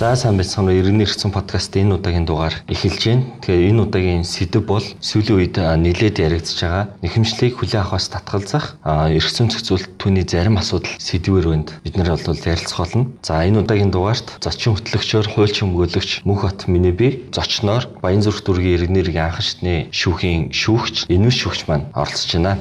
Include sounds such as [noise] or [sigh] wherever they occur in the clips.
За сайн байцгаана уу. Иргэн нэрсэн подкаст энэ удаагийн дугаар эхэлж байна. Тэгэхээр энэ удаагийн сэдв бол сүүлийн үед нэлээд яригдж байгаа нэхэмжлийг хүлээн авахаас татгалзах эргэцэн зохицуулт түүний зарим асуудал сэдвээр өнд бид нар бол ярилцах болно. За энэ удаагийн дугаарт зочин хөтлөгчөөр хуульч өмгөөлөгч Мөнхбат Минеби зочноор Баянзүрх дүүргийн иргэнэрийн анхан шатны шүүхийн шүүгч Энүс шүүгч маань оролцож байна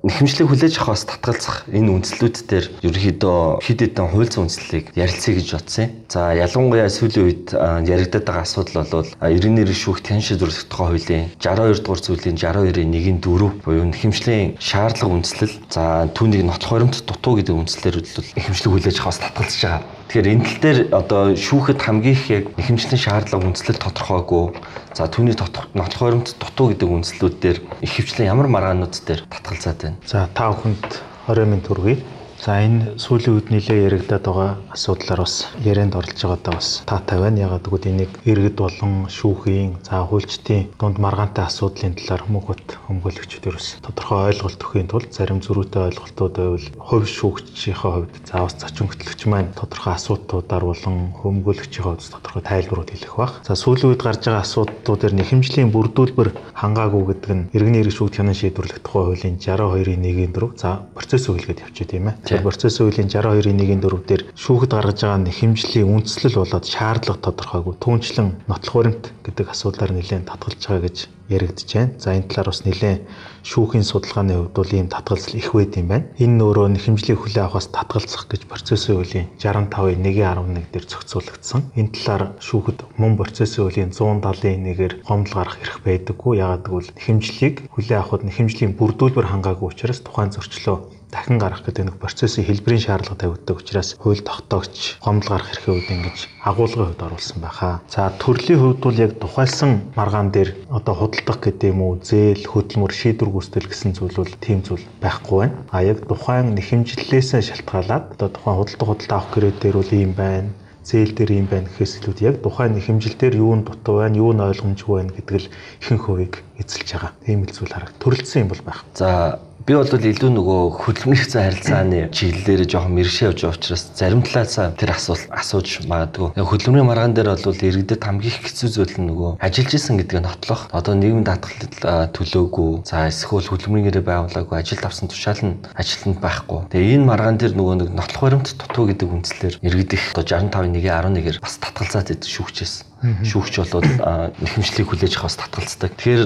нэхэмжлэг хүлээж авахаас татгалзах энэ үндслүүд дээр ерөнхийдөө хэд хэдэн хууль зүйн үндслийг ярилцъя гэж бодсон юм. За ялангуяа сүүлийн үед яригдаад байгаа асуудал бол 99 шүүх шийдвэрлэх тухай хуулийн 62 дугаар зүйлийн 62-ийн 1-ийн 4 буюу нэхэмжлийн шаардлага үндслэл за түүнийг нотлох баримт дутуу гэдэг үндслэлээр хөдөлөл нэхэмжлэг хүлээж авахаас татгалзаж байгаа. Тэгэхээр энэ тал дээр одоо шүүхэд хамгийн их яг нэхэмжлийн шаардлага үндслэл тодорхойгүй. За түүний нотлох баримт дутуу гэдэг үндслүүд дээр их хвчлэн ямар маргаанууд дээр татгалзаад байна. За та бүхэнд 20 минут хүргэе. За энэ сүүлийн үед нэлээ яригадаад байгаа асуудлаар бас ярианд оролж байгаадаа бас таатай байна. Ягаад гэвэл энийг иргэд болон шүүхийн, за хуульчдын дунд маргаантай асуудлын талаар хүмүүст хөнгөлөгчдөө бас тодорхой ойлголт өгөхийн тулд зарим зөрүүтэй ойлголтууд байвал хувь шүүгчийн хувьд за бас зочин хөтлөгч маань тодорхой асуудлуудаар болон хөнгөлөгчийн хувьд тодорхой тайлбарууд хэлэх бах. За сүүлийн үед гарч байгаа асуудлуудаар нэхэмжлийн бүрдүүлбэр хангаагүй гэдэг нь иргэний эрх шүүгт хянан шийдвэрлэх тухай хуулийн 62-ийн 1-ийн 4 за процесс өгөлгээд явчих тийм ээ. Тэгэхээр процессын хуулийн 62-ийн 1-ийн 4 дээр шүүхэд гаргаж байгаа нэхэмжлийн үндслэл болоод шаардлага тодорхойгүй түүнчлэн нотлох баримт гэдэг асуудлаар нэлээд татгалж байгаа гэж яригдж байна. За энэ талаар бас нэлээд шүүхийн судалгааны хувьд бол ийм татгалзал их байд юм байна. Энэ нөөрөө нэхэмжлийг хүлээн авахаас татгалзах гэж процессын хуулийн 65-ийн 1.11 дээр зохицуулагдсан. Энэ талаар шүүхэд мөн процессын хуулийн 170-ийн 1-ээр гомдол гарах эрх байдаггүй. Яагаад гэвэл нэхэмжлийг хүлээн авахд нэхэмжлийн бүрдүүлбэр хангаагүй учраас тухайн зөрчлөө дахин гарах гэдэг нэг процессын хэлбэрийн шаардлага тавигддаг учраас хууль тогтоогч гомдол гарах эрхийн үед ингэж агуулгын хувьд оруулсан байхаа. За төрлийн хувьд бол яг тухайлсан маргаан дээр одоо худалдах гэдэг юм уу, зээл, хөдөлмөр, шийдвэр гүйцэтгэл гэсэн зүйл бол тийм зүйл байхгүй байна. А яг тухайн нэхэмжлэлээс шалтгаалаад одоо тухайн худалдах худалдаа авах гэрээ дээр бол ийм байна зээл дээр юм байна гэхээс илүүд яг тухайн нэхэмжил дээр юу нь дутуу байна, юу нь ойлгомжгүй байна гэдэг л ихэнх хувийг эзэлж байгаа. Тийм л зүйл харагд. Төрөлдсөн юм бол байх. За Би бол илүү нөгөө хөдөлмөрийн харилцааны чиглэлээр жоохон мэрэгшээ явж байгаа учраас зарим талаасаа тэр асуулт асууж магадгүй. Хөдөлмөрийн маргаан дээр бол иргэдэд хамгийн их хэцүү зүйл нь нөгөө ажиллаж исэн гэдгийг нотлох. Одоо нийгмийн даатгал төлөөгүй. За эсвэл хөдөлмөрийн гэрээ байгуулаагүй ажилд авсан тушаал нь ажилтнанд байхгүй. Тэгээ энэ маргаан дээр нөгөө нэг нотлох баримт дутуу гэдэг үндслээр иргэд их одоо 65.1.11-ээр бас татгалзаад идэв шүүгчээс шүүгч болоод нэхэмжлийг хүлээж авахаас татгалцдаг. Тэгэхээр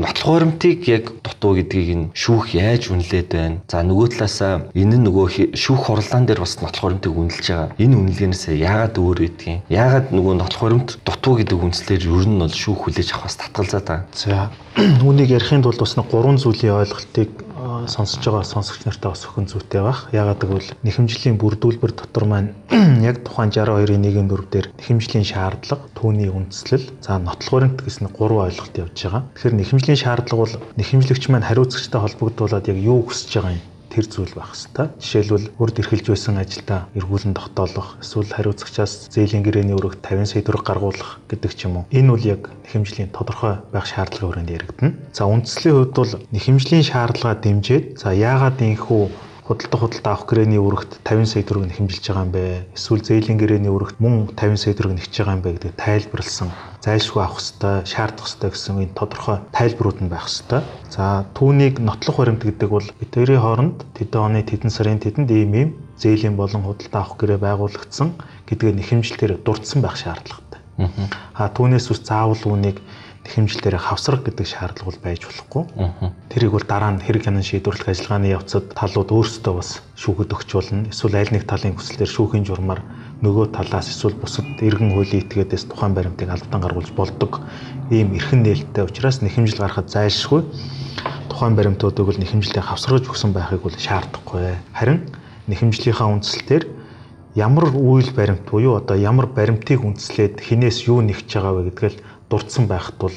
нотлох баримтыг яг дутуу гэдгийг нь шүүх яаж үнэлээд байна. За нөгөө талаасаа энэ нь нөгөө шүүх хурлаан дээр бас нотлох баримтыг үнэлж байгаа. Энэ үнэлгээнээс яагаад өөр байдгийг. Яагаад нөгөө нотлох баримт дутуу гэдэг үндслээр ер нь бол шүүх хүлээж авахаас татгалзаад байгаа. За [clears throat] үүнийг ярихын тулд бас нэг гурван зүйлийн ойлголтыг сонсож байгаа сонсогч нартай бас өхөн зүйтэй байх. Ягаад гэвэл нэхэмжлийн бүрдүүлбэр дотор маань [clears throat] яг тухайн 62-ийн 1-4 дээр нэхэмжлийн шаардлага, түүний үндслэл, за нотлох баримт гэсэн гурван ойлголт явж байгаа. Тэгэхээр нэхэмжлийн шаардлага бол нэхэмжлэгч маань хариуцагчтай холбогдуулаад яг юу хүсэж байгаа юм тэр зүйл байх хэвээр. Жишээлбэл урд эрхэлж байсан ажилдаа эргүүлэн тогтоолох, эсвэл хариуцагчаас зээлийн гэрээний өргөх 50 сая төгрөг гаргуулах гэдэг ч юм уу. Энэ бол яг нэхэмжлийн тодорхой байх шаардлагын хүрээнд яригдана. За үндслийн хувьд бол нэхэмжлийн шаардлага дэмжиж, за яагаад ийхүү худалдаа худалдаа авах гэрээний өргөт 50 сая төгрөг нэхэмжилж байгаа юм бэ? Эсвэл зээлийн гэрээний өргөт мөн 50 сая төгрөг нэгж байгаа юм бэ гэдэг тайлбарлсан зайлшгүй авах хэвээр шаардах хэвээр гэсэн энэ тодорхой тайлбарууд нь байх хэвээр. За түүнийг нотлох баримт гэдэг бол хоёрын хооронд тэдэн оны тэдэн сарын тэдэнд ийм ийм зээлийн болон худалдаа авах гэрээ байгуулагдсан гэдгээ нэхэмжилтээр дурдсан байх шаардлагатай. Аа түүнээс ус заавал үүнийг хэмжилтээр хавсрах гэдэг шаардлага бол байж болохгүй. Тэрийг бол дараа нь хэрэг хянан шийдвэрлэх ажиллагааны явцад талууд өөрсдөө бас шүүхэд өгч болно. Эсвэл аль нэг талын хүслээр шүүхийн журмаар нөгөө талаас эсвэл бусад иргэн хуулийн этгээдээс тухайн баримтыг албатан гаргуулж болдог ийм эрхэн нээлттэй учраас нэхэмжил гаргахад зайлшгүй тухайн баримтуудыг бол нэхэмжлээ хавсраж өгсөн байхыг бол шаардахгүй. Харин нэхэмжлийнхаа үндслэлээр ямар үйл баримт буюу одоо ямар баримтыг үндслээд хинээс юу нэгж байгаа вэ гэдгээл дурдсан байхад бол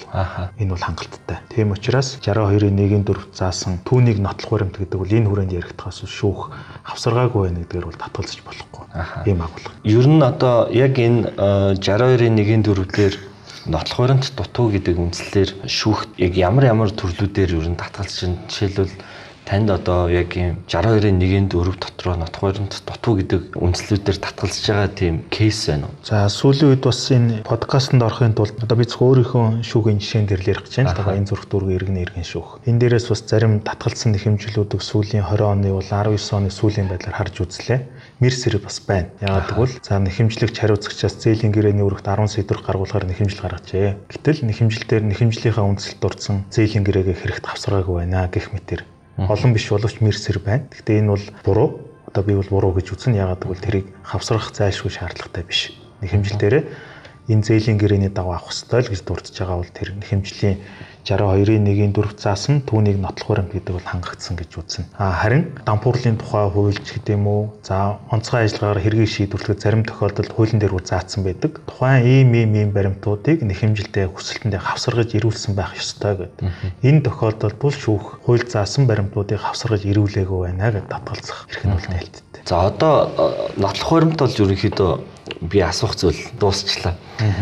энэ бол хангалттай. Тийм учраас 62-ийн 1-ийн 4 заасан түүнийг нотлох баримт гэдэг бол энэ хүрээнд яригдахаас шүүх хавсаргаагүй байна гэдгээр бол татгалзаж болохгүй. Ийм агуулга. Ер нь одоо яг энэ 62-ийн 1-ийн 4 дээр нотлох баримт дутуу гэдэг үндслэлээр шүүх яг ямар ямар төрлүүдээр ер нь татгалзаж чинь жишээлбэл танд одоо яг юм 62-ын 1-ийн 4 дотроо нотхойронд дутуу гэдэг үндслүүдээр татгалзаж байгаа тийм кейс байна уу? За сүүлийн үед бас энэ подкастт орохын тулд одоо би зөв өөрийнхөө шүүгийн жишээн дээр л ярих гэж байна. Тэгээ энэ зүрх дүүрэг иргэн иргэн шүүх. Энэ дээрээс бас зарим татгалзсан нэхэмжлүүдийг сүүлийн 20 оны бол 19 оны сүүлийн байдлаар харж үзлээ мерсэр бас байна. Яагаад гэвэл за нэхэмжлэгч хариуцагчаас зээлийн гэрээний өргөт 10 сая төгрөг гаргуулахаар нэхэмжил гаргажээ. Гэтэл нэхэмжилтээр нэхэмжлийнхаа үндсэлд дурдсан зээлийн гэрээгээ хэрэгт авсраагүй байна гэх мэтэр олон биш боловч мерсэр байна. Гэхдээ энэ бол буруу. Одоо би бол буруу гэж үзнэ. Ягаад гэвэл тэрийг хавсрах зайлшгүй шаардлагатай биш. Нэхэмжил дээр энэ зээлийн гэрээний дагуу авах ёстой л гэж дурдж байгаа бол тэр нэхэмжлийн 62-ын 1-ийн 4 заасан түүнийг нотлох баримт гэдэг бол хангагдсан гэж үзнэ. А харин дампуурлын тухай хуульч гэдэг юм уу? За онцгой ажиллагаагаар хэргийг шийдвэрлэхэд зарим тохиолдолд хуулийн дээр заасан байдаг. Тухайн ийм ийм ийм баримтуудыг нэхэмжилтэд хүсэлтэндээ хавсаргаж ирүүлсэн байх ёстой гэдэг. Энэ тохиолдолд бол шүүх хууль заасан баримтуудыг хавсаргаж ирүүлээгүй байна гэдээ татгалзах эрх нь бол нээлттэй. За одоо э, нотлох баримт бол ерөнхийдөө би асуух зүйл дуусчлаа.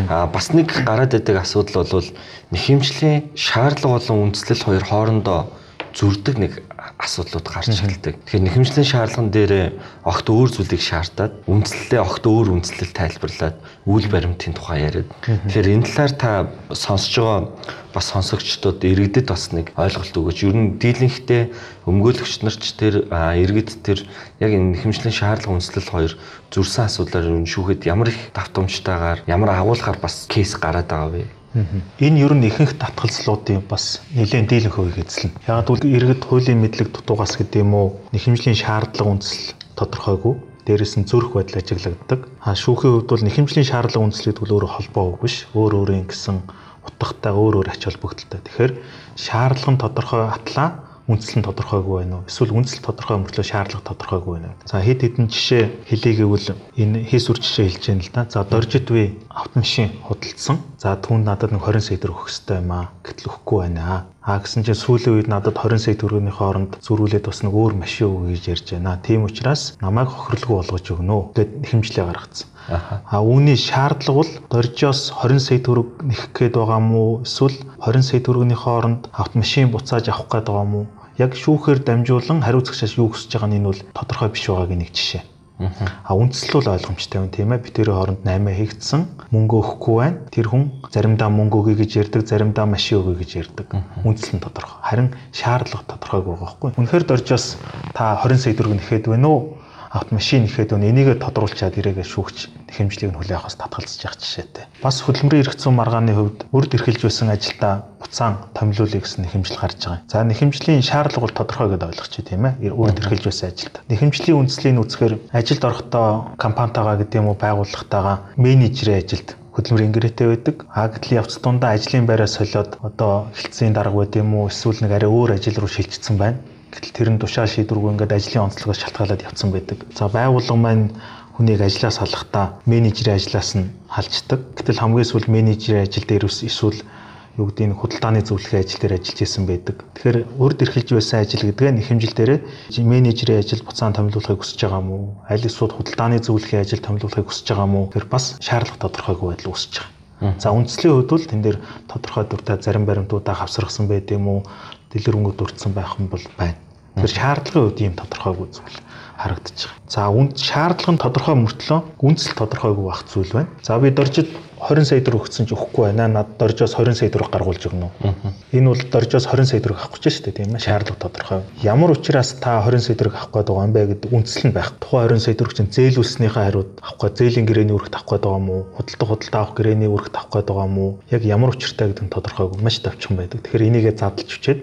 Аа бас нэг гараад байдаг асуудал бол нэхэмжлийн шаардлага болон үндслэл хоёр хоорондоо зүрдэг нэг асуудлууд гарч ирдэг. Тэгэхээр нэхэмжлийн шаардлаган дээр огт өөр зүйлийг шаардаад үндслэлээ огт өөр үндслэл тайлбарлаад үйл баримтын тухай яриад. Тэгэхээр энэ талаар та сонсож байгаа бас сонсогчдод иргэдэд бас нэг ойлголт өгөөч. Ер нь дийлэнхтэй өмгөөлөгч нар ч тэр иргэд тэр яг энэ нэхэмжлийн шаардлага үндслэл хоёр зүрсэн асуудлаар ер нь шүүхэд ямар их давтамжтайгаар ямар агуулгаар бас кейс гараад байгаа вэ? Энэ ер нь ихэнх татгалзлуудын бас нэлээд дийлэнх хувийг эзэлнэ. Яг бол иргэд хуулийн мэдлэг дутуугаас гэдэг юм уу нэхэмжлийн шаардлага үндэслэл тодорхойгүй дээрэс нь зөрөх байдал ажиглагддаг. А шүүхийн хувьд бол нэхэмжлийн шаардлага үндэслэл гэдэг өөрөө холбоо биш. Өөр өөрийн гэсэн утгатай өөр өөр ач холбогдолтой. Тэгэхээр шаардлага нь тодорхой атлаа үндэслэл нь тодорхойгүй байна уу? Эсвэл үндэслэл тодорхой мөртлөө шаардлага тодорхойгүй байна уу? За хэд хэдэн жишээ хэлээгэвэл энэ хийс үр жишээ хэлж яана л да. За доржид би автомашин худалдсан. За түүнд надад нэг 20 сая төгрөг өгөх хэрэгтэй юм аа. Гэтэл өгөхгүй байна. А гэсэн чинь сүүлийн үед надад 20 сая төгрөгийн хооронд зөрүүлээд бас нэг өөр машин өгье гэж ярьж байна. Тийм учраас намайг хохирлгүй болгож өгнө. Гэт хэмжлээ гаргацсан. А үүний шаардлага бол доржоос 20 сая төгрөг нэх гээд байгаа мó эсвэл 20 сая төгрөгийн хооронд автомашин буцааж авах гээд байгаа мó яг шүүхээр дамжуулан хариуцагчаас юу хүсэж байгаа нь энэ бол тодорхой биш байгаагийн нэг жишээ. А үндсэл бол ойлгомжтой байна тийм ээ. Би тэрийн хооронд 8 хийгдсэн. Мөнгө өгөхгүй байна. Тэр хүн заримдаа мөнгө өгье гэж ярьдаг, заримдаа машин өгье гэж ярьдаг. Үндсэл нь тодорхой. Харин шаардлага тодорхойгүй байгаа байхгүй. Үнэхээр доржоос та 20 сая төгрөг нэхэд байна уу? Автомашин ихэд өн энийгээ тодруулчаад ирээгээ шүүгч хэмжлийг нь хүлээх хас татгалзаж явах жишээтэй. Бас хөдөлмөрийн зүйн маргааны хувьд үрд эрхэлж байсан ажилдаа буцаан томилуулъя гэсэн нэхэмжил гарч байгаа. За нэхэмжлийн шаардлага бол тодорхой гэдээ ойлгочих тийм ээ. Үрд эрхэлж байсан ажилд. Нэхэмжлийн үндслийн үзэхээр ажилд орохдоо компанитайгаа гэдэг юм уу байгууллагатайгаа менежерийн ажилд хөдөлмөрийн гэрээтэй байдаг. А гэтэл явц дундаа ажлын байраа солиод одоо хилцээний дарга байд юм уу эсвэл нэг арай өөр ажил руу шилжчихсэн байна. Гэтэл тэр нь тушаал шийдвэргүй ингээд ажлын онцлогоос шалтгаалаад явцсан байдаг. За байгууллага маань хүнийг ажлаас салахдаа менежерийн ажлаас нь халждаг. Гэтэл хамгийн сүүл менежерийн ажил дээр эсвэл юу гэдэг нь худалдааны зөвлөхийн ажил дээр ажиллаж исэн байдаг. Тэгэхээр урд эрхэлж байсан ажил гэдэг нь их хэмжэлдээ менежерийн ажил буцаан томилуулахыг хүсэж байгаа уу? Аль эсвэл худалдааны зөвлөхийн ажил томилуулахыг хүсэж байгаа уу? Тэр бас шаардлага тодорхойгүй байдал үүсэж байгаа. За үндслийн хувьд бол тэн дээр тодорхой дуртай зарим баримтуудаа хавсаргасан байд юм уу? дэлгэр өнгөд дурдсан байх юм бол байна. Тэр шаардлагын үед ийм тодорхойгүй зүйл байгаа. За үнд шаардлага нь тодорхой мөртлөө үндэслэл тодорхойгүй байх зүйл байна. За би доржид 20 сая төгрөг өгсөн ч өгөхгүй байна. Над доржоос 20 сая төгрөг гаргуулж өгнө үү? Энэ бол доржоос 20 сая төгрөг авах гэж шүү дээ, тийм ээ. Шаардлага тодорхой. Ямар учраас та 20 сая төгрөг авах байгаа юм бэ гэдэг үндэслэл нь байх. Тухайн 20 сая төгрөг чинь зээлүүлснийхээ хариуд авах гээд зээлийн гэрээний өргөт авах байгаа юм уу? Худалдаа худалдаа авах гэрээний өргөт авах байгаа юм уу? Яг ямар учиртай гэдэг нь тодорхойгүй маш давчхан байдаг. Тэгэхээр энийгээ задлж өчөөд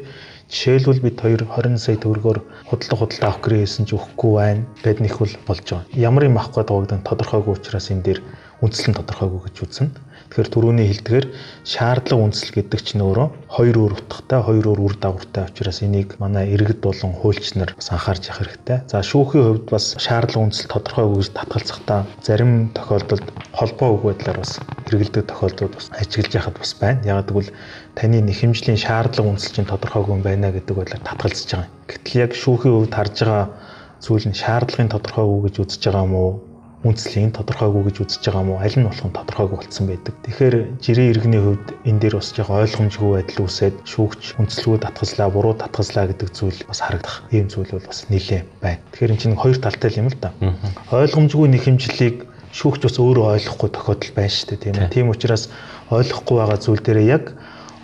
Жишээлбэл бид хоёр 20 сая төгрөгөөр худалдаа худалдаа авах гэрээ хийсэн ч өгөхгүй байна. Гэт нэх бол болж байгаа. Ямар юм авах гээд байгааг тодорхойгүй учраас энэ дээр үндслэн тодорхойгүй гэж үзнэ. Тэгэхээр түрүүний хэлдгээр шаардлага үндэслэл гэдэг чинь өөрөө хоёр өөр утгатай, хоёр өөр үр дагавартай учраас энийг манай иргэд болон хуульч нар бас анхаарч явах хэрэгтэй. За шүүхийн хувьд бас шаардлага үндэслэл тодорхойгүй гэж татгалзахдаа зарим тохиолдолд холбоо үг байдлаар бас хэрэгэлдэг тохиолдлууд бас ажиглаж яхад бас байна. Яг гэвэл таны нэхэмжлийн шаардлага үндэслэл чинь тодорхойгүй юм байна гэдэг байдлаар татгалзаж байгаа юм. Гэтэл яг шүүхийн хувьд харж байгаа зүйл нь шаардлагын тодорхойгүй гэж үзэж байгаа юм уу? Үндэслэлийн тодорхойгүй гэж үзэж байгаа мó аль нь болох нь тодорхойгүй болцсон байдаг. Тэгэхээр жирийн иргэний хувьд энэ дээр бас яг ойлгомжгүй байдал үүсээд шүүгч үндэслэлгүй татгалзлаа, буруу татгалзлаа гэдэг зүйл бас харагдах. Ийм зүйл бол бас нэлээд байна. Тэгэхээр энэ чинь хоёр талтай юм л да. Ойлгомжгүй нэхэмжлэлийг шүүгч бас өөрөө ойлгохгүй тохиолдол байна шүү дээ тийм үү. Тийм учраас ойлгохгүй байгаа зүйл дээр яг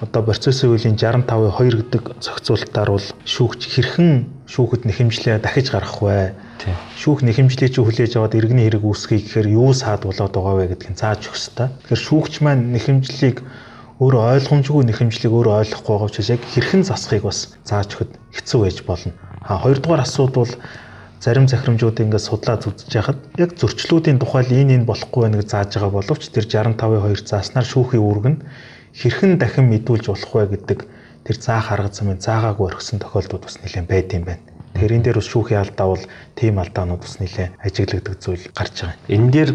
одоо процессын үеийн 65% 2 гэдэг зохицуулалтаар бол шүүгч хэрхэн шүүхэд нэхэмжлээ дахиж гаргах вэ? Шүүх нэхэмжлээ чи хүлээж аваад иргэний хэрэг үүсгэе гэхээр юу саад болоод байгаа вэ гэдгийг зааж өгөх хэрэгтэй. Тэгэхээр шүүгч маань нэхэмжлийг өөрөө ойлгомжгүй нэхэмжлийг өөрөө ойлгохгүй байгаа учраас яг хэрхэн засахыг бас зааж өгөхөд хэцүү байж болно. А хоёрдугаар асуудал бол зарим захирамжууд ингээд судлаад үзэж яхад яг зөрчлүүдийн тухайл энэ энэ болохгүй байна гэж зааж байгаа боловч тэр 65%-2 зааснаар шүүхийн үүрэг нь хэрхэн дахин мэдүүлж болох вэ гэдэг тэр заах арга замын заагаагүй орхисон тохиолдлууд бас нэлээд байд юм байна. Тэгэхээр энэ дээр бас шүүхийн алдаа бол тийм алдаанууд бас нэлээд ажиглагддаг зүйл гарч байгаа. Энэ дээр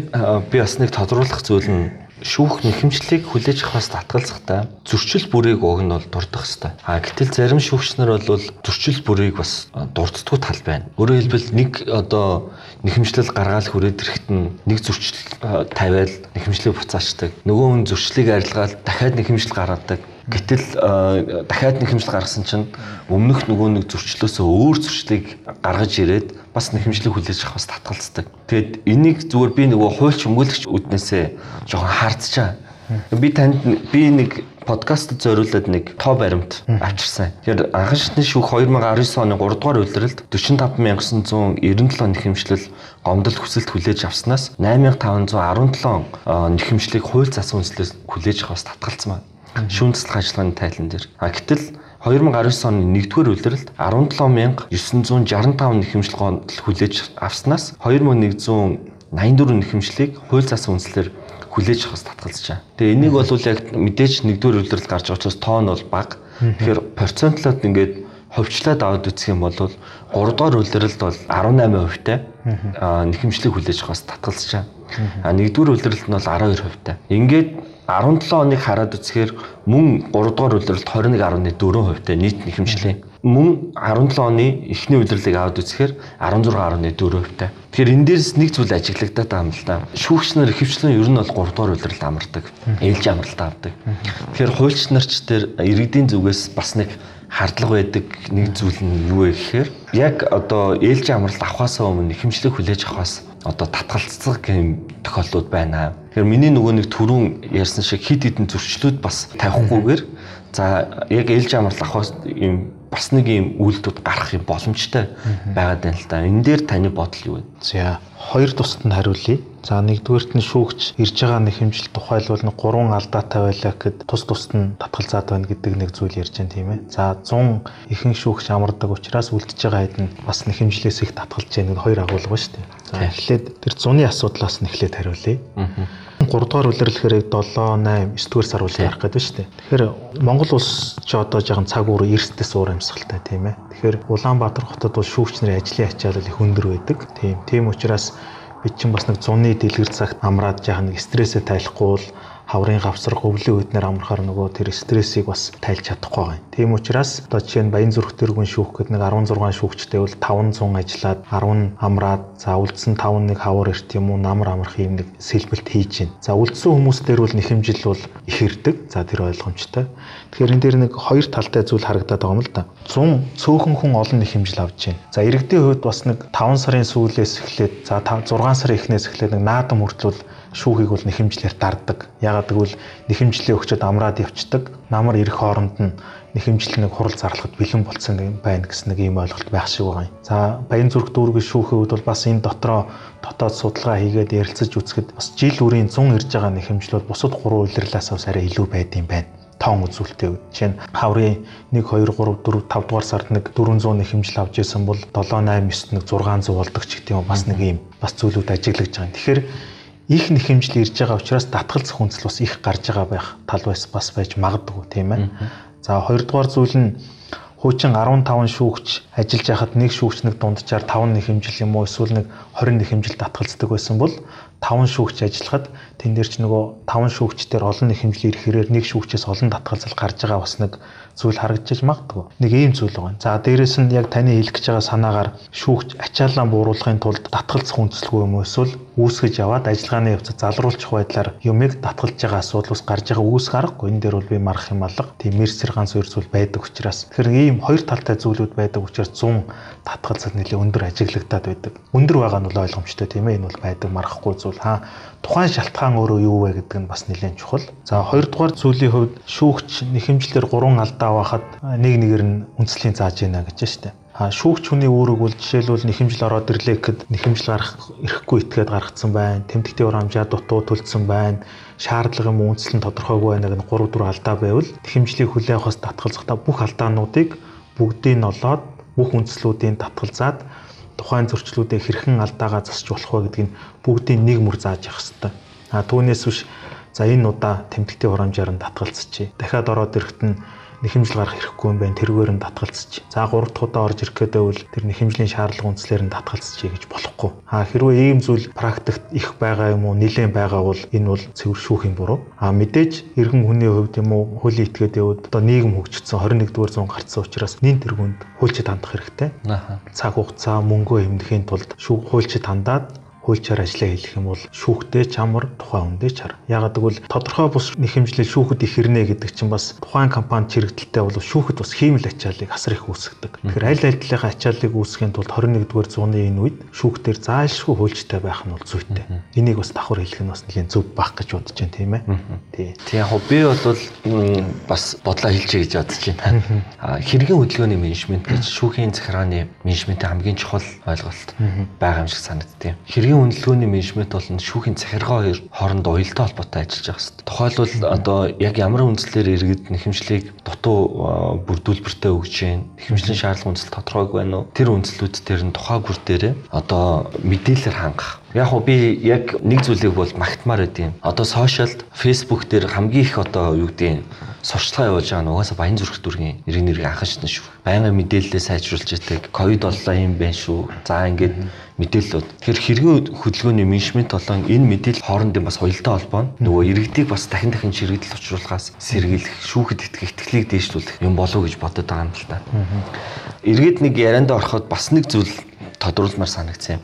би бас нэг тодруулах зүйл нь шүүх нэхэмжлийг хүлээж авахаас татгалзахтаа зөрчил бүрийг уг нь бол дурдах хэвээр. А гэтэл зарим шүүгч нар бол зөрчил бүрийг бас дурддаггүй тал байна. Өөрөөр хэлбэл нэг одоо нэхэмжлэл гаргаал хүрээд ирэхэд нэг зөрчил тавиал нэхэмжлийг буцаачдаг. Нөгөө хүн зөрчлийг арилгаал дахиад нэхэмжлэл гаргадаг. Гэтэл дахиад нэхэмжлэл гаргасан чинь өмнөх нөгөө нэг зөрчлөөсөө өөр зөрчлийг гаргаж ирээд бас нэхэмжлэг хүлээж авах бас татгалцдаг. Тэгэд энийг зүгээр би нөгөө хуульч өмгөөлөгч үднээсээ жоохон хардчихаа. Би танд би нэг подкастт зориулаад нэг тоо баримт авчирсан. Тэгэхээр анхан шатны шүүх 2019 оны 3 дугаар үйлрэлд 45997 нэхэмжлэл гомдол хүсэлт хүлээж авснаас 8517 нэхэмжлийг хууль засан үнслээс хүлээж авахс татгалцсан байна. Шүүн таслах ажиллагааны тайлан дээр. А гэтэл 2019 оны 1-р улиралд 17965 нэхэмжил гомдол хүлээж авснаас 2184 нэхэмжлийг хууль зас үнслэр хүлээж авахс татгалзаж байгаа. Тэгээ энийг бол яг мэдээж 1-р улиралд гарч байгаа учраас тоон бол бага. Тэгэхээр процентлоод ингээд ховчлаад аваад үзэх юм бол 3 дугаар улиралд бол 18% тай нэхэмжлийг хүлээж авахс татгалзаж байгаа. А 1-р улиралд нь бол 12% тай. Ингээд 17 оныг хараад үзэхээр мөн 3 дугаар улиралд 21.4% тай нийт нэхэмжлээ. Мөн 17 оны эхний улирлыг аваад үзэхээр 16.4% тай. Тэгэхээр энэ дээрс нэг зүйл ажиглагдаад байгаа юм л да. Шүүгч нар ихэвчлэн ер нь бол 3 дугаар улиралд амардаг. Ээлж амралт авдаг. Тэгэхээр хуульч нарч дээр иргэдийн зүгээс бас нэг хардлага байдаг нэг зүйл нь юу вэ гэхээр яг одоо ээлж амралт авахаас өмнө нэхэмжлэг хүлээж авахаас одоо татгалцдаг юм тохиолдлууд байна. Тэгэхээр миний нөгөө нэг түрүүн ярьсан шиг хид хідэн зөрчлүүд бас тавихгүйгээр за яг ээлж амрал авах юм бас нэг юм үйлдэлүүд гарах юм боломжтой байгаад байна л да. Энэ дээр таны бодол юу вэ? За хоёр тусад нь хариулъя. За нэгдүгээрт нь шүүгч ирж байгаа нэг хэмжил тухайлбал нэг гурван алдаатай байлаа гэхэд тус тусад нь татгалзаад байна гэдэг нэг зүйл ярьж байна тийм ээ. За 100 ихэнх шүүгч амардаг учраас үлдчихэж байгаа хэд нь бас нэг хэмжлээс их татгалж яах нэг хоёр агуулга ба шүү дээ. За эхлээд тэр зуны асуудлаас нь эхлээд хариулъя. 3 дугаар үлрэрлэхээр 7, 8, 9 дугаар сар үл ярих гэдэг шүү дээ. Тэгэхээр Монгол улс ч одоо жоохон цаг үр эрсдэс уур амьсгалтай тийм ээ. Тэгэхээр Улаанбаатар хотод бол шүүгч нарын ажлын ачаал их өндөр байдаг. Тийм. Тийм учраас бид чинь бас нэг зуны дэлгэр цагт амраад жаахан нэг стрессээ тайлахгүй бол хаврын гавсрах өвлийн үеднэр амрахаар нөгөө тэр стрессийг бас тайлж чадахгүй байгаа юм. Тийм учраас одоо жишээ нь Баян зүрх тэргүүн шүүх гэдэг нэг 16 шүүгчтэй бол 500 ажиллаад 10 амраад за үлдсэн 5 нэг хавар эрт юм уу намар амрах юм нэг сэлбэлт хийж байна. За үлдсэн хүмүүс дээр бол нэхэмжил бол их ирдэг. За тэр ойлгомжтой. Тэгэхээр энэ дээр нэг хоёр талтай зүйл харагдаад байгаа юм л да. 100 цөөхөн хүн олон нэхэмжил авч байна. За иргэдийн хувьд бас нэг 5 сарын сүүлээс эхлээд за 6 сарын эхнээс эхлээд нэг наадам хүртэл шүүхийг бол нэхэмжлэр дарддаг. Ягаад гэвэл нэхэмжлээ өгчөд амраад явцдаг. Намар ирэх хооронд нь нэхэмжлэл нэг хурал зарлахад бэлэн болцсон байна гэсэн нэг ийм ойлголт байх шиг байгаа юм. За Баян зүрх дүүргийн шүүхийн үед бол бас энэ дотроо дотоод судалгаа хийгээд ярилцаж үзэхэд бас жил үрийн 100 ирж байгаа нэхэмжлүүд бусад гурван улирлаас бас арай илүү байд юм байна тоон үзүүлэлттэй. Жишээ нь хаврын 1 2 3 4 5 дугаар сард нэг 400 нэг хэмжил авч исэн бол 7 8 9 нэг 600 болдог ч гэдэг юм бас нэг юм бас зүйлүүд ажиглаж байгаа. Тэгэхээр их нэхэмжил ирж байгаа учраас татгалзах хүнсэл бас их гарч байгаа байх тал байс бас байж магадгүй тийм ээ. За хоёрдугаар зүйл нь хуучин 15 шүүгч ажиллаж байхад нэг шүүгч нэг дунджаар 5 нэхэмжил юм уу эсвэл нэг 20 нэхэмжил татгалздаг байсан бол 5 шүүгч ажиллахад тэн дээр ч нөгөө 5 шүүгчдэр олон нэхэмжил ирэхээр нэг шүүгчээс олон татгалзал гарч байгаа бас нэг зүйл харагдчих магадгүй. Нэг ийм зүйл байгаа. За дээрэс нь яг таны хэлэх гэж байгаа санаагаар шүүгч ачааллаа бууруулахын тулд татгалзах хүндэслэгүй юм эсвэл үүсгэж яваад ажиллагааны явцад залруулчих байдлаар юмыг татгалж байгаа асуудал ус гарч байгаа үүсэх аргагүй. Энэ дээр бол би марах юм алга. Тийм мерсэр ганц хоёр зүйл байдаг учраас. Тэгэхээр ийм хоёр талтай зүйлүүд байдаг учраас 100 татгалзал нэлээ өндөр ажиглагдаад байдаг. Өндөр байгаа нь бол ойлгомжтой тийм ээ. Энэ бол байдаг марахгүй зүйл. Хаа тухайн шалтгаан өөрөө юу вэ гэдэг нь бас нэлээд чухал. За хоёрдугаар зүйлийн хувьд шүүгч нэхэмжлэр 3 алдаа байхад нэг нэгээр нь үндэслэлийн зааж байна гэж дээ. А шүүгч хүний үүрэг бол жишээлбэл нэхэмжил ороод ирлээ гэхэд нэхэмжил гарах ирэхгүй итгээд гаргацсан байна. Тэмдэгтийн ур хамжаа дутуу төлсөн байна. Шаардлага юм үндэслэн тодорхойгүй байна гэдэг 3 4 алдаа байвал нэхэмжлийг хүлээн авахаас татгалзахдаа бүх алдаануудыг бүгдийг нь олоод бүх үндслүүдийн татгалзаад тухайн зөрчлүүдээ хэрхэн алдаагаа засч болох вэ гэдгийг бүгдийг нэг мөр зааж явах хэрэгтэй. А түүнээс биш за энэ удаа тэмдэгтийн хурамжаар нь татгалзчихъя. Дахиад ороод ирэхэд нь нэхэмжил гарах хэрэггүй юм байна. Тэргээр нь татгалцчих. За 3 дахь удаа орж ирэх гэдэг бол тэр нэхэмжлийн шаардлага үндслээр нь татгалцчихъя гэж болохгүй. А хэрвээ ийм зүйл практикт их байгаа юм уу, нэлээд байгаа бол энэ бол цэвэр шүүхийн буруу. А мэдээж иргэн хүний хувьд юм уу, хуулийн этгээд явууд одоо нийгэм хөгжсөн 21-р зуун гарцсан учраас нин тэргуунд хуульчид хандах хэрэгтэй. Цаг хугацаа мөнгөө хэмнэхийн тулд шүүх хуульчид хандаад хуульчаар ажиллаа хийх юм бол шүүхтэй чамар тухайн хүндээ чар. Ягаад гэвэл тодорхой бус нэхэмжлэл шүүхэд их хэрнэ гэдэг чинь бас тухайн компанид чирэгдэлтэй бол шүүхэд бас хиймэл ачааллыг асар их үүсгдэг. Тэгэхээр аль аль талынхаа ачааллыг үүсгэхийн тулд 21-р зууны энэ үед шүүхтэр заашгүй хуульчтай байх нь бол зүйтэй. Энийг бас давхар хэлэх нь бас нэлийн зөв байх гэж бодож байна тийм ээ. Тий. Тийм яг би бол бас бодлоо хэлчихье гэж бодож байна. Хэрэгэн хөдөлгөөний менежмент гэж шүүхийн захиргааны менежментийн хамгийн чухал ойлголт байгаа юм шиг санагдтыг. Хэрэг цэгийн үнэлгээний менежмент бол шүүхийн захиргаа хоёр хооронд уялдаа холбоотой ажиллаж байгаа хэвээр. Тухайлбал одоо яг ямар үндслээр иргэд нэхэмжлийг дутуу бүрдүүлбэртэй өгч जैन, нэхэмжлийн шаардлага үндэслэл тодорхойг байна уу? Тэр үндслүүд дээр нь тухай бүр дээрээ одоо мэдээлэлээр хангах Яг уу би яг нэг зүйлийг бол магтмаар байд юм. Одоо сошиалд, фейсбુક дээр хамгийн их одоо юу гэдэг сурчлага явуулж байгаа нь угаасаа баян зүрх дүргийн нэрийг нэрийг анхаарч шүү. Байнгын мэдээлэлээ сайжруулж яадаг. Ковид боллоо юм байна шүү. За ингээд мэдээлэлүүд. Тэгэхээр хэрэгэн хөдөлгөөний менежмент болон энэ мэдээлэл хоорондын бас уялдаа холбоо нь нөгөө иргэдийг бас дахин дахин чирэгдэл учруулахаас сэргийлэх, шүүхэд итгэх итгэлийг дээшлүүлэх юм болов уу гэж бодод байгаа юм л та. Иргэд нэг ярианд ороход бас нэг зүйл тодруулмаар санагдсан юм.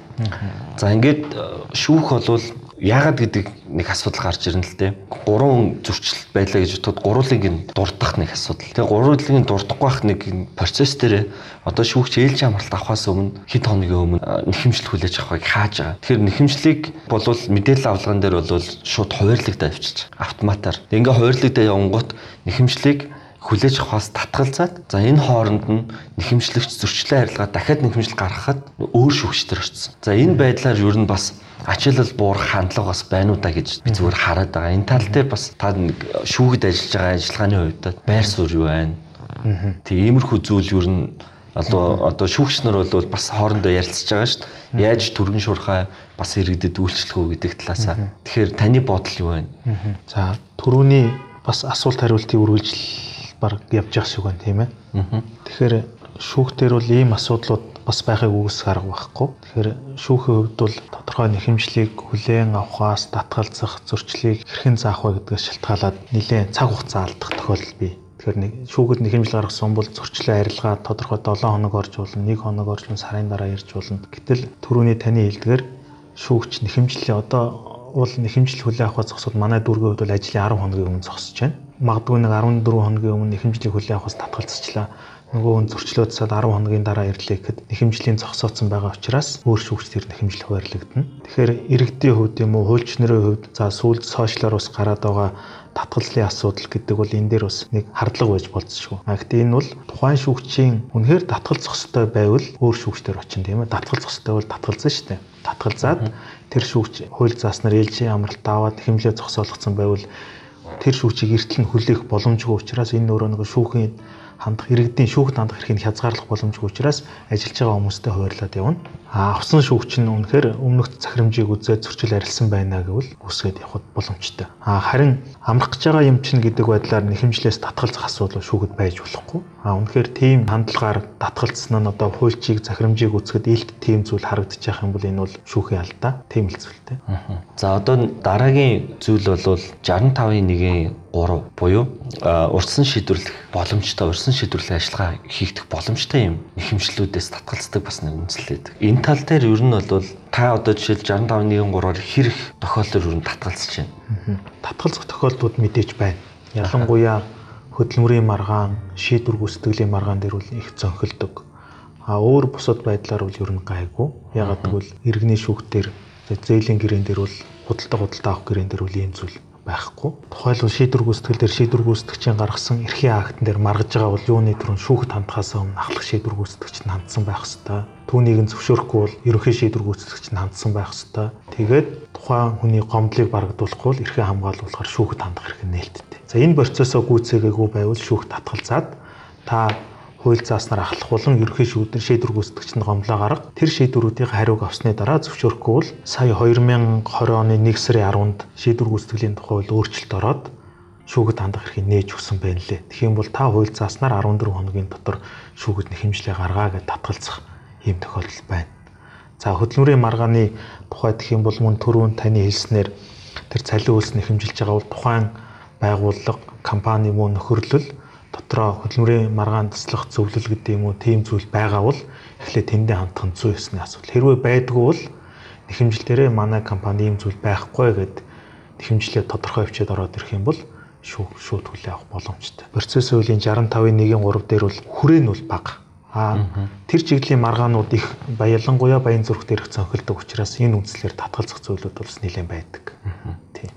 За ингээд шүүх болвол яагаад гэдэг нэг асуудал гарч ирнэ л дээ. Гурван зөрчил байлаа гэж бодоход гурвлыг нь дурдах нэг асуудал. Тэгээ гурвлыг нь дурдахгүй байх нэг процесс дээр одоо шүүгч ээлж амралт авахаас өмнө хэд хоногийн өмнө нэхэмжлэл хүлээж авахыг хааж байгаа. Тэгэхээр нэхэмжлэлийг болвол мэдээлэл авлаган дээр бол шууд хуваарлагдаа авчиж автоматар. Ингээ хуваарлагдаа явангууд нэхэмжлэлийг хүлээж авахаас татгалзаад за энэ хооронд нь нэхэмжлэгч зөрчлөө харилцаа дахиад нэхэмжил гаргахад өөр шүүгчдэр очсон. За энэ байдлаар ер нь бас ачаалал буурах хандлага бас байна уу та гэж би зүгээр хараад байгаа. Энэ тал дээр бас та нэг шүүхэд ажиллаж байгаа ажиллагааны хувьд байр суурь юу байна? Тэг иймэрхүү зүйл ер нь одоо одоо шүүгч нар бол бас хоорондоо ярилцж байгаа шүү дээ. Яаж түргэн шуурхаа бас иргэдэд үйлчлэх үү гэдэг талаасаа. Тэгэхээр таны бодол юу байна? За түрүүний бас асуулт хариултыг үргэлжл баг явж явах шиг байна тийм ээ. Тэгэхээр шүүхтэр бол ийм асуудлууд бас байхыг үгүйсэх арга байхгүй. Тэгэхээр шүүхийн хувьд бол тодорхой нэхэмжлийг хүлээн авахаас татгалзах зөрчлийг хэрхэн заах вэ гэдгээс шалтгаалаад нэлээд цаг хугацаа алдах тохиолдол бий. Тэгэхээр нэг шүүхэд нэхэмжил гаргасан бол зөрчлөө арилгаа тодорхой 7 хоног орж болно, 1 хоног орж сарын дараа ирж болно. Гэтэл түрүүний таны хэлдгээр шүүгч нэхэмжлээ одоо уул нэхэмжил хүлээн авах зогсоод манай дүүргийн хувьд бол ажлын 10 хоногийн өмнө зогсож байна. Магадгүй нэг 14 хоногийн өмнө нэхэмжлийг хүлээн авахаас татгалзчихлаа нөгөө хүн зөрчлөө цаад 10 хоногийн дараа ирлээ гэхэд нэхэмжлийн зогсооцсон байгаа учраас өөр шүүгч тэр нэхэмжил хуваарлагдана. Тэгэхээр иргэдийн хувьд юм уу хуульч нарын хувьд за сүүлд сошиалар ус гараад байгаа татгалзлын асуудал гэдэг бол энэ дээр бас нэг хардлага байж болцсохгүй. А гэхдээ энэ бол тухайн шүүгчийн үнэхээр татгалзах ёстой байвал өөр шүүгчдэр очин тийм ээ. Татгалзах ёстой бол татгалзсан шүү дээ. Татгалзаад тэр шүүгч хууль зааснаар ээлжийн амралт аваад нэхэмжлээ зогсоолгосон байвал тэр шүүгчийг эртэл нь хүлээх боломжгүй учраас энэ өөрөө нэг шүүхийн хандах иргэдийн шүүхэд хандах эрхийг хязгаарлах боломжгүй учраас ажиллаж байгаа хүмүүстэй хуваарлаад явна. А авсан шүүгч нь үнэхээр өмнөх захирамжийг үзээд зөрчил арилсан байна гэвэл үсгээд явхад боломжтой. А харин амрах гэж байгаа юм чинь гэдэг байдлаар нэхэмжлээс татгалзах асуудал шүүхэд байж болохгүй. А үнэхээр тийм хандлагаар татгалцсан нь одоо хуульчийг захирамжийг үзэхэд илт тийм зүйл байгаа юм бол энэ бол шүүхийн алдаа. Тийм л зүйлтэй. За одоо дараагийн зүйл бол 65-ын 1-ийн 3 буюу урьдсан шийдвэрлэх боломжтой урьдсан шийдвэрлэх ажиллагаа хийгдэх боломжтой юм нэхэмжлүүдээс татгалздаг бас нэг үндэслээд. Энэ тал дээр ер нь бол та одоо жишээл 65.1-3-оор хэрэг тохиолдол ер нь татгалзаж байна. Татгалзах тохиолдлууд мэдээж байна. Ялангуяа хөдөлмөрийн маргаан, шийдвэр гүйцэтгэлийн маргаан дээр бол их зөнхөлдөг. А өөр бусад байдлаар бол ер нь гайгүй. Ягаад гэвэл иргэний шүүхтэр зээлийн гэрээн дээр бол худалдаа худалдаа авах гэрээн дээр бол ийм зүйл байхгүй. Тухайлбал шийдвэр гүйцэтгэл дээр шийдвэр гүйцэтгэгчийн гаргасан эрхийн актан дээр маргаж байгаа бол юуны төрөн шүүхт хандхаас өмнө ахлах шийдвэр гүйцэтгэгч нь хандсан байх ёстой. Түүнийг нь зөвшөөрөхгүй бол ерөнхий шийдвэр гүйцэтгэгч нь хандсан байх ёстой. Тэгээд тухайн хүний гомдлыг барагдуулахгүй бол эрхээ хамгаалуулахар шүүхт хандах хэрэг нээлттэй. За энэ процессоо гүйцээгээгүй байвал шүүхт татгалзаад та хууль зааснаар ахлах болон ерөнхий шийдвэр шийдвэр гүйцэтгэгчэнд гомдлоо гарга тэр шийдвэрүүдийн хариуг авсны дараа зөвшөөрөхгүй бол сая 2020 оны 1 сарын 10-нд шийдвэр гүйцэтгэлийн тухай хууль өөрчлөлт ороод шүүхэд хандах эрхийг нээж өгсөн байна лээ. Тэгэх юм бол та хууль зааснаар 14 хоногийн дотор шүүхэд нэхэмжлээ гаргаа гэж татгалзах ийм тохиолдол байна. За хөдөлмөрийн маргааны тухай гэх юм бол мөн түрүүн таны хэлснээр тэр цалин үйлс нэхэмжилж байгаа бол тухайн байгууллага компани мөн нөхөрлөл дотроо хөдөлмөрийн маргаан таслах зөвлөл гэдэг юм уу тийм зүйл байгаа бол эхлээд тэндээ хамтах нь зүй ёсны асуудал. Хэрвээ байдгүй бол нэхэмжлэлээрээ манай компани ийм зүйл байхгүй гэд нэхэмжлээ тодорхой хвчээд ороод ирэх юм бол шүүх шууд хүлээн авах боломжтой. Процесс хуулийн 65-ийн 1-3 дээр бол хүрээ нь бол бага. Аа тэр чиглийн маргаанууд их баялангуяа баян зүрх дээрх цонхилдог учраас энэ үндслээр татгалзах зүйлүүд бол нэлээд байдаг. Тийм.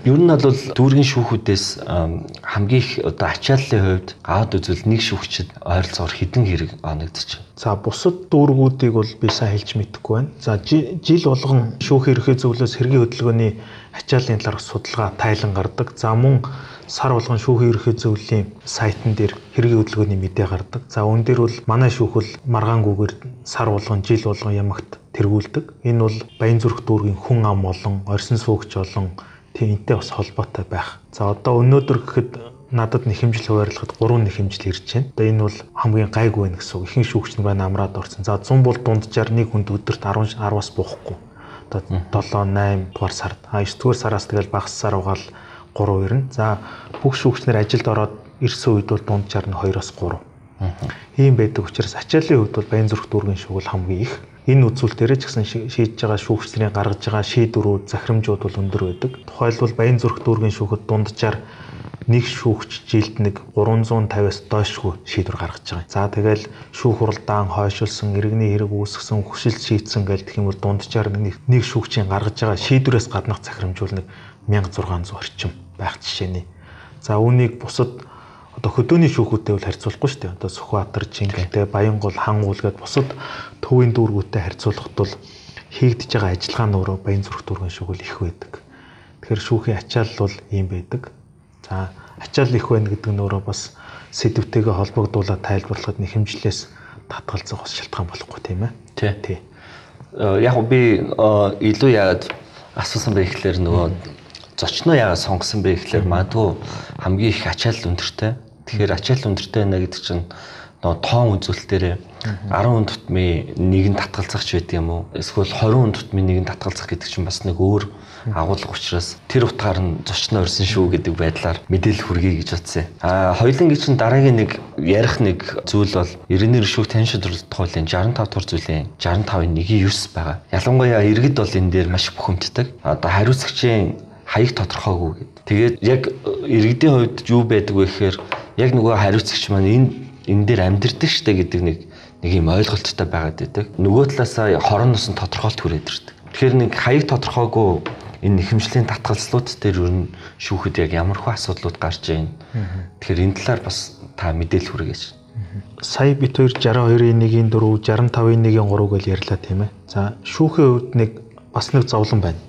Ер нь бол дүүргийн шүүхүүдээс хамгийн их одоо ачааллын хувьд гавд үзвэл нэг шүүгчд ойролцоогоор хэдэн хэрэг байна. За бусад дүүргүүдийг бол би сайн хэлж мэдэхгүй байна. За жил болгон шүүх эрхээ зөвлөөс хэргийн хөдөлгөөний ачааллын талаар судалгаа тайлан гардаг. За мөн сар болгон шүүхийн ерхий зөвлөлийн сайтн дээр хэргийн хөдөлгөөний мэдээ гардаг. За үүн дээр бол манай шүүх бол маргаангүйгээр сар болгон жил болгон ямагт тэргүүлдэг. Энэ бол Баян зүрх дүүргийн хүн ам болон орьсон суугч болон Тэнтэй бас холбоотой байх. За одоо өнөөдөр гэхэд надад нэхэмжил хуваарлахад 3 нэхэмжил ирж байна. Одоо энэ бол хамгийн гайгүй байх гэсэн үг. Ихэнх шүүгч нь байна амраад орсон. За 100 бол дунджаар нэг хүнд өдөрт 10 10-аас буухгүй. Одоо 7 8 дугаар сард. А 9 дугаар сараас тэгэл багассаар угаал 3 ирнэ. За бүх шүүгчнэр ажилд ороод ирсэн үед бол дунджаар нь 2-оос 3. Ийм байдаг учраас ачааллын хувьд бол Баян зүрх дүүргийн шүүгэл хамгийн их энэ үзүүлэлтээр ч гэсэн шийдэж байгаа шүүгчдийн гаргаж байгаа шийдвэрүүд захирамжууд бол өндөр байдаг. Тухайлбал Баян зүрх дүүргийн шүүхэд дунджаар нэг шүүгч жилд нэг 350-аас доошгүй шийдвэр гаргаж байгаа. За тэгэл шүүх хуралдаан хойшилсан, иргэний хэрэг үүсгэсэн, хүсэл шийдсэн гэл гэх юм бол дунджаар нэг нэг шүүгчийн гаргаж байгаа шийдвэрээс гаднах захирамжуул нэг 1600 орчим байх жишээний. За үүнийг бусад одоо хөдөөний шүүхүүтэй бол харьцуулахгүй шүү дээ. Одоо Сүхбаатар, Чингэлтэй, Баянгол, Хангуул гээд бусад төвийн дүүргүүтэй харьцуулахад бол хийгдэж байгаа ажиллагаа нь өөрөө Баян зүрх дүүргийн шүүгэл их байдаг. Тэгэхээр шүүхийн ачаал бол ийм байдаг. За ачаал их байна гэдэг нь өөрөө бас сэдвтэйгээ холбогдуулаад тайлбарлахад нэг хэмжлээс татгалзах бас шалтгаан болохгүй тийм ээ. Тий. Тий. Э, яг би э, илүү яагаад асуусан бэ гэхлээр нөгөө зочноо яагаад сонгосон бэ гэхлээр магадгүй хамгийн их ачаал өндөртэй Тэгэхээр ачаал өндөртэй байна гэдэг чинь нөө тоон үзүүлэлтээр 10 хүн тутмын нэг нь татгалзах ч байдаг юм уу? Эсвэл 20 хүн тутмын нэг нь татгалзах гэдэг чинь бас нэг өөр агуулга учраас тэр утгаар нь зочноо өрсөн шүү гэдэг байдлаар мэдээлэл хүргэе гэж утсан. Аа хоёулангийн чинь дараагийн нэг ярих нэг зүйл бол 99 шүүх тань шийдвэрлэлт хуулийн 65 дугаар зүйлийн 65-ын 1-9 байгаа. Ялангуяа иргэд бол энэ дээр маш бухимддаг. Одоо хариуцагчийн хаяг тодорхойгүй гэдэг. Тэгээд яг иргэдийн хувьд юу байдаг вэ гэхээр яг нөгөө хариуцагч маань энэ энэ дээр амьдрдаг штэ гэдэг нэг нэг юм ойлголттой байгаад байдаг. Нөгөө талаасаа хорон носон тодорхойлт хүрээд ирдэг. Тэгэхээр нэг хаяг тодорхойгүй энэ нэхэмжлийн татгалзлууд дээр ер нь шүүхэд яг ямар хөө асуудлууд гарч байна. Тэгэхээр энэ талаар бас та мэдээлэл хүргэж. Сая бит 2 62-ийн 1-ийн 4, 65-ийн 1-ийн 3 гэж ярьлаа тийм ээ. За шүүхийн хувьд нэг бас нэг зовлон байна.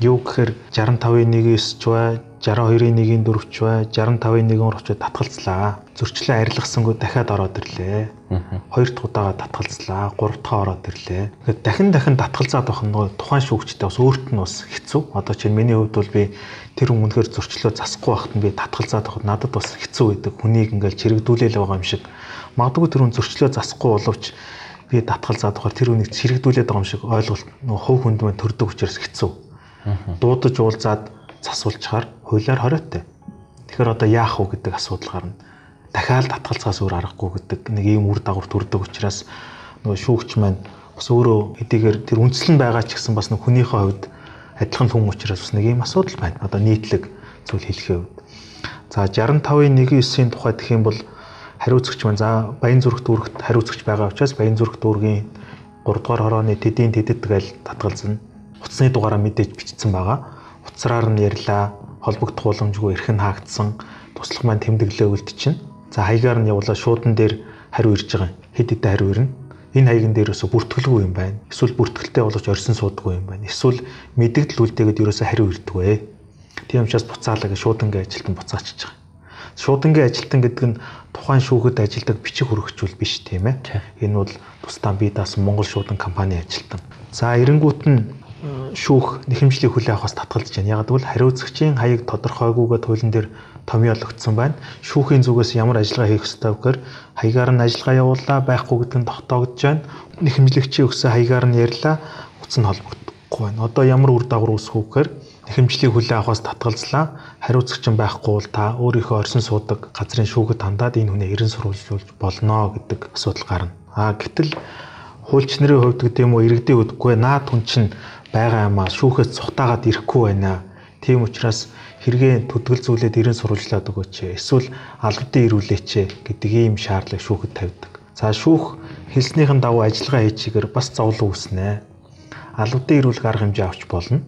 юу гэхээр 65-ийн 1.9 ч бай, 62-ийн 1-ийн 4 ч бай, 65-ийн 1-ийн 3 ч татгалцлаа. Зөрчлөө арилгасангүй дахиад ороод ирлээ. Хоёр дахь удаага татгалцлаа, гурав дахь ороод ирлээ. Тэгэхээр дахин дахин татгалзаад байх нь тухайн шүүгчтэй бас өөрт нь бас хэцүү. Одоо чинь миний хувьд бол би тэр өмнөхөр зөрчлөө засахгүй байхад нь би татгалзаад байхад надад бас хэцүү байдаг. Хүнийг ингээл чирэгдүүлээл байгаа юм шиг. Магадгүй тэр хүн зөрчлөө засахгүй боловч би татгалзаад байхад тэр хүнийг чирэгдүүлээд байгаа юм шиг ойлголт нөх хөв хүнд мань төрдөг учраас хэцүү. Дуудаж уулзаад засуулчихаар хуулиар хориотой. Тэгэхээр одоо яах вэ гэдэг асуудал гарна. Дахиад татгалцаас өөр аргагүй гэдэг нэг ийм үр дагавар төрдөг учраас нөгөө шүүгч маань бас өөрөө хэдийгээр тэр үндслэн байгаа ч гэсэн бас нэг хүнийхээ хувьд адилхан хүн учраас бас нэг ийм асуудал байна. Одоо нийтлэг зүйл хэлэхээ хувьд. За 65-ын 1.9-ийн тухай гэх юм бол хариуцагч маань за Баян зүрх дүүрэгт хариуцагч байгаа учраас Баян зүрх дүүргийн 3 дугаар хорооны тэдийн тэдэд гээл татгалзна. Утасны дугаараа мэдээж бичсэн байгаа. Утсараар нь ярьлаа, холбогдох боломжгүй эрхэн хаагдсан, туслах маань тэмдэглээ үлдчихнэ. За хаягаар нь явуулаа шуудан дээр хариу ирж байгаа. Хэд хэдэн хариу ирнэ энэ хаягн дээр өсө бүртгэлгүй юм байна. Эсвэл бүртгэлтэй боловч орьсон суудаггүй юм байна. Эсвэл мэддэгдэл үлдээгээд ерөөсө хариу ирдэг вэ. Тийм учраас буцаалаа гэж шуудангийн ажилтан буцаачиж байгаа. Шуудангийн ажилтан гэдэг нь тухайн шүүхэд ажилдаг бичиг хөрөгчүүл биш тийм ээ. Энэ бол тусдаа бие даасан Монгол шуудан компани ажилтан. За эренгүүт нь шүүх нэхэмжлийг хүлээх авахаас татгалзаж байна. Яг гэвэл хариуцагчийн хаяг тодорхойгүйгээ туйлан дээр томьёологдсон байна. Шүүхийн зүгээс ямар ажиллагаа хийх ёстой вэхээр хаягаар нь ажиллагаа явууллаа байхгүй гэдэг нь тогтоогдож байна. Нэхэмжлэгчийн өгсөн хаягаар нь ярьлаа. Утас нь холбогдохгүй байна. Одоо ямар үр дагавар үүсэх вэ гэхээр нэхэмжлийг хүлээх авахаас татгалзлаа. Хариуцагч нь байхгүй бол та өөрийнхөө орсон суудаг газрын шүүхэд хандаад энэ хүнээ эрен сурвалжуулж болно гэдэг асуудал гарна. А гэтэл хуульч нарын хувьд гэдэг юм уу иргэдийн үдггүй наад хүн чинь байгаа юм а шүүхээс цухтаагаад ирэхгүй байна. Тийм учраас хэрэгээ төдгөл зүйлээд ирэн сурвалжлаад өгөөч. Эсвэл албадын ирүүлээч гэдэг ийм шаардлага шүүхэд тавьдаг. За шүүх хэлснийхэн дагуу ажиллагаа хийчихээр бас зовлон үүснэ. Албадын ирүүлэх арга хэмжээ авч болно.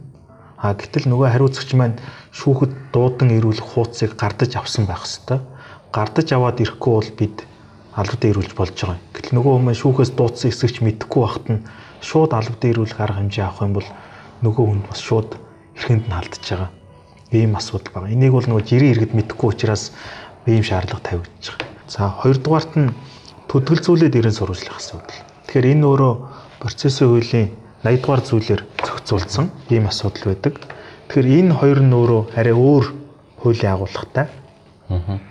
А гэтэл нөгөө хариуцагч маань шүүхэд дуудан ирүүлэх хууцыг гардаж авсан байх хэвээр. Гардаж аваад ирэхгүй бол бид албадаа ирүүлж болж байгаа. Гэтэл нөгөө хүмүүс шүүхээс дуудсан эсэгч мэдэхгүй байхад нь шууд албадаа ирүүлэх арга хэмжээ авах юм бол нөгөө хүнд бас шууд эрхэнд нь алдчихж байгаа. Ийм асуудал байна. Энийг бол нөгөө жирийн иргэд мэдэхгүй учраас ийм шаардлага тавигдчих. За хоёрдугаарт нь төдөлзүүлээд ирэн сурвалжлах асуудал. Тэгэхээр энэ өөрөө процессын хуулийн 80 дугаар зүйлээр зохицуулсан ийм асуудал байдаг. Тэгэхээр энэ хоёр нь өөрөө арай өөр хуулийн агуулгатай.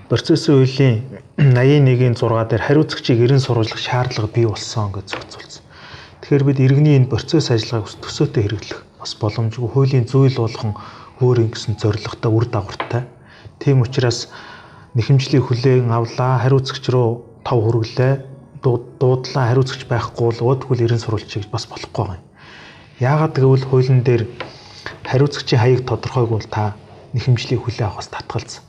Процессын хуулийн [clears throat] 81-ийн 6 дээр хариуцагчийг эрен сурвалжлах шаардлага бий болсон гэж зохицуулсан. Тэгэхээр бид иргэний энэ процесс ажиллагааг төсөөтэй хэрэглэх бас боломжгүй хуулийн зүйл болгон өөр ингэсэн зорилготой үр дагавартай. Тийм учраас нэхэмжлийг хүлээн авлаа, хариуцагч руу тав хүргэлээ, дуудлаа хариуцагч байхгүй бол өөдгөл эрен сурвалжчих гэж бас болохгүй юм. Яагаад гэвэл хуулийн дээр хариуцагчийн хаяг тодорхойгүй бол та нэхэмжлийг хүлээн авахаас татгалзсан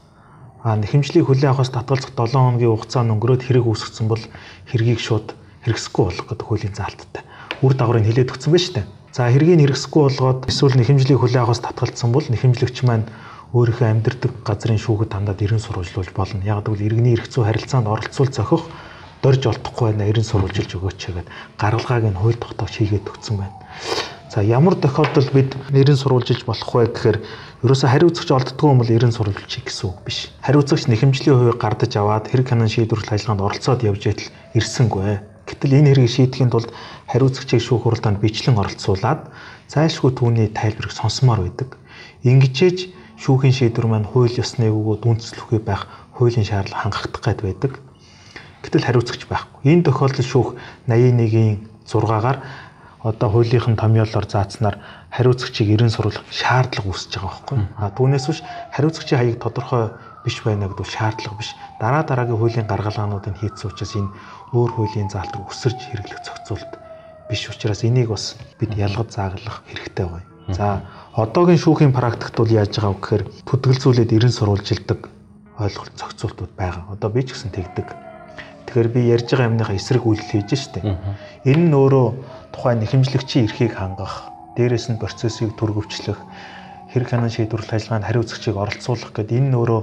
а нэхэмжлийг хүлээн авахаас татгалзах 7 хоногийн хугацаанд өнгөрөөд хэрэг үүсгэсэн бол хэргийг шууд хэрэгсэхгүй болох гэдэг хуулийн заалттай. Үр дагаврыг хилээд өгсөн байна шүү дээ. За хэргийг хэрэгсэхгүй болгоод эсвэл нэхэмжлийг хүлээн авахаас татгалзсан бол нэхэмжлэгч маань өөрийнхөө амьдардаг газрын шүүхэд хандаад эрен сурвалжлуулж болно. Яг гэвэл иргэний эрх зүй харилцаанд оролцуул зохих дорж олдохгүй байна эрен сурвалжилж өгөөч гэдэг гаргалгааг нь хууль тогтоогч хийгээд өгсөн байна. За ямар тохиолдолд бид эрен сурвалжилж болох вэ гэхээр ерөөсө хариуцагч олддгүй юм бол эрен сурвалжчих гэсэн үг биш. Хариуцагч нэхэмжлийн хувийг гардаж аваад хэрэг ханан шийдвэрлэх ажиллагаанд оролцоод явж байтал ирсэнгүй. Гэтэл энэ хэргийг шийдэхин тулд хариуцагчийг шүүх хуралдаанд бичлэн оролцуулаад зайлшгүй түүний тайлбарыг сонсомоор байдаг. Ингэжээж шүүхийн шийдвэр маань хууль ёсны өгөөд үндэслэхгүй байх хуулийн шаардлага хангагдах гад байдаг. Гэтэл хариуцагч байхгүй. Энэ тохиолдолд шүүх 81-ийн 6-гаар одоо хуулийнхан томьёолоор заацнаар хариуцагчийг ерэн суруулах шаардлага үүсэж байгаа байхгүй. А түүнээс биш хариуцагчийн хаяг тодорхой биш байна гэдэг шаардлага биш. Дараа дараагийн хуулийн гаргалгаануудыг хийцсэн учраас энэ өөр хуулийн заалт руу өсөрж хэрэглэх зохицуулт биш учраас энийг бас бид ялгаж зааглах хэрэгтэй байна. За одоогийн шүүхийн практикт бол яаж байгаа вэ гэхээр төдөлзүүлээд ерэн сурвалжилдаг ойлголт зохицуултууд байгаа. Одоо би ч гэсэн тэгдэг. Тэгэхээр би ярьж байгаа юмныхаа эсрэг үйлдэл хийж штэ. Энэ нь өөрөө тухайн нэхэмжлэгчийн эрхийг хангах, дээрээс нь процессыг түргөвчлөх, хэрэг ханан шийдвэрлэх ажиллагаанд хариуцагчийг оролцуулах гэдэг энэ өөрөө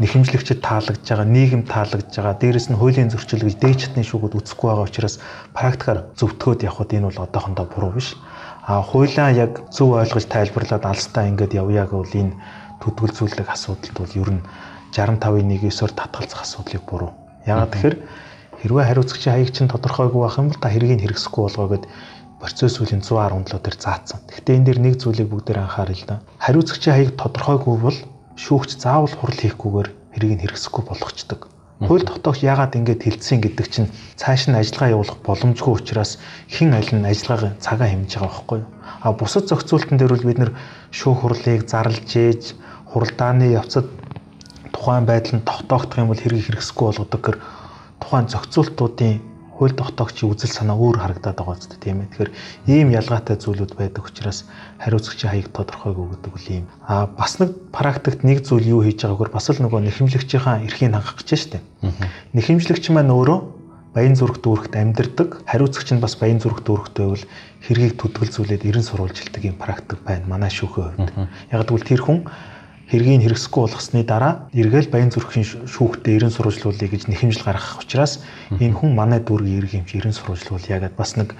нэхэмжлэгчд таалагдж байгаа, нийгэм таалагдж байгаа, дээрээс нь хуулийн зөрчил гэж дээд чатны шүүгүүд үүсэхгүй байгаа учраас практикаар зөвтгөөд явхад энэ бол одоохондоо буруу биш. А хуулиа яг зөв ойлгож тайлбарлаад алстаа ингээд явъя гэвэл энэ төдөлзүүлэх асуудалд бол ер нь 65-ийн 1-9-оор татгалзах асуудлыг буруу. Яагаад тэгэхээр хэрвээ хариуцагчийн хаяг чинь тодорхойгүй байх юм бол та хэргийг хэрэгсэхгүй болгоо гэд процесс үлийн 117 дээр заасан. Гэхдээ энэ дээр нэг зүйлийг бүгдээр анхаарал л да. Хариуцагчийн хаяг тодорхойгүй бол шүүгч заавал хурал хийхгүйгээр хэргийг хэрэгсэхгүй болгочдөг. Хууль тогтоогч яагаад ингэж хилцсэн гэдэг чинь цааш нь ажиллагаа явуулах боломжгүй учраас хэн аль нь ажиллагаа цагаа хэмжиж байгаа байхгүй юу? А бусад зохицуултан дээр бол бид нэр шүүх хурлыг зарлж ээж хуралдааны явцад тухайн байдал нь тогтоогдох юм бол хэрэг хэрэгсэхгүй болгодог гэр тухайн зохицуултуудын хууль тогтоогчийн үзэл санаа өөр харагдаад байгаа үстэй тийм ээ. Тэгэхээр ийм ялгаатай зүйлүүд байдаг учраас хариуцагчийн хаяг тодорхойгүй гэдэг үл ийм. А бас нэг практикт нэг зүйл юу хийж байгаагаар бас л нөгөө нэхэмжлэгчийн эрхийг хангах гэж штэ. Нэхэмжлэгч маань өөрөө баян зүрх дүүрэгт амьдардаг. Хариуцагч нь бас баян зүрх дүүрэгтэй байвал хэргийг төдөлзүүлээд ерэн сурвалжилдаг юм практик байна манай шүүхийн хувьд. Яг гэвэл тэр хүн хэргийг хэрэгсэхгүй болгосны дараа эргээл баян зүрхийн шүүхтээ ерэн сурвалжлуулъя гэж нэхэмжил гаргах учраас энэ хүн манай дүүргийн эрг юмч ерэн сурвалжлуулъя гэдэг бас нэг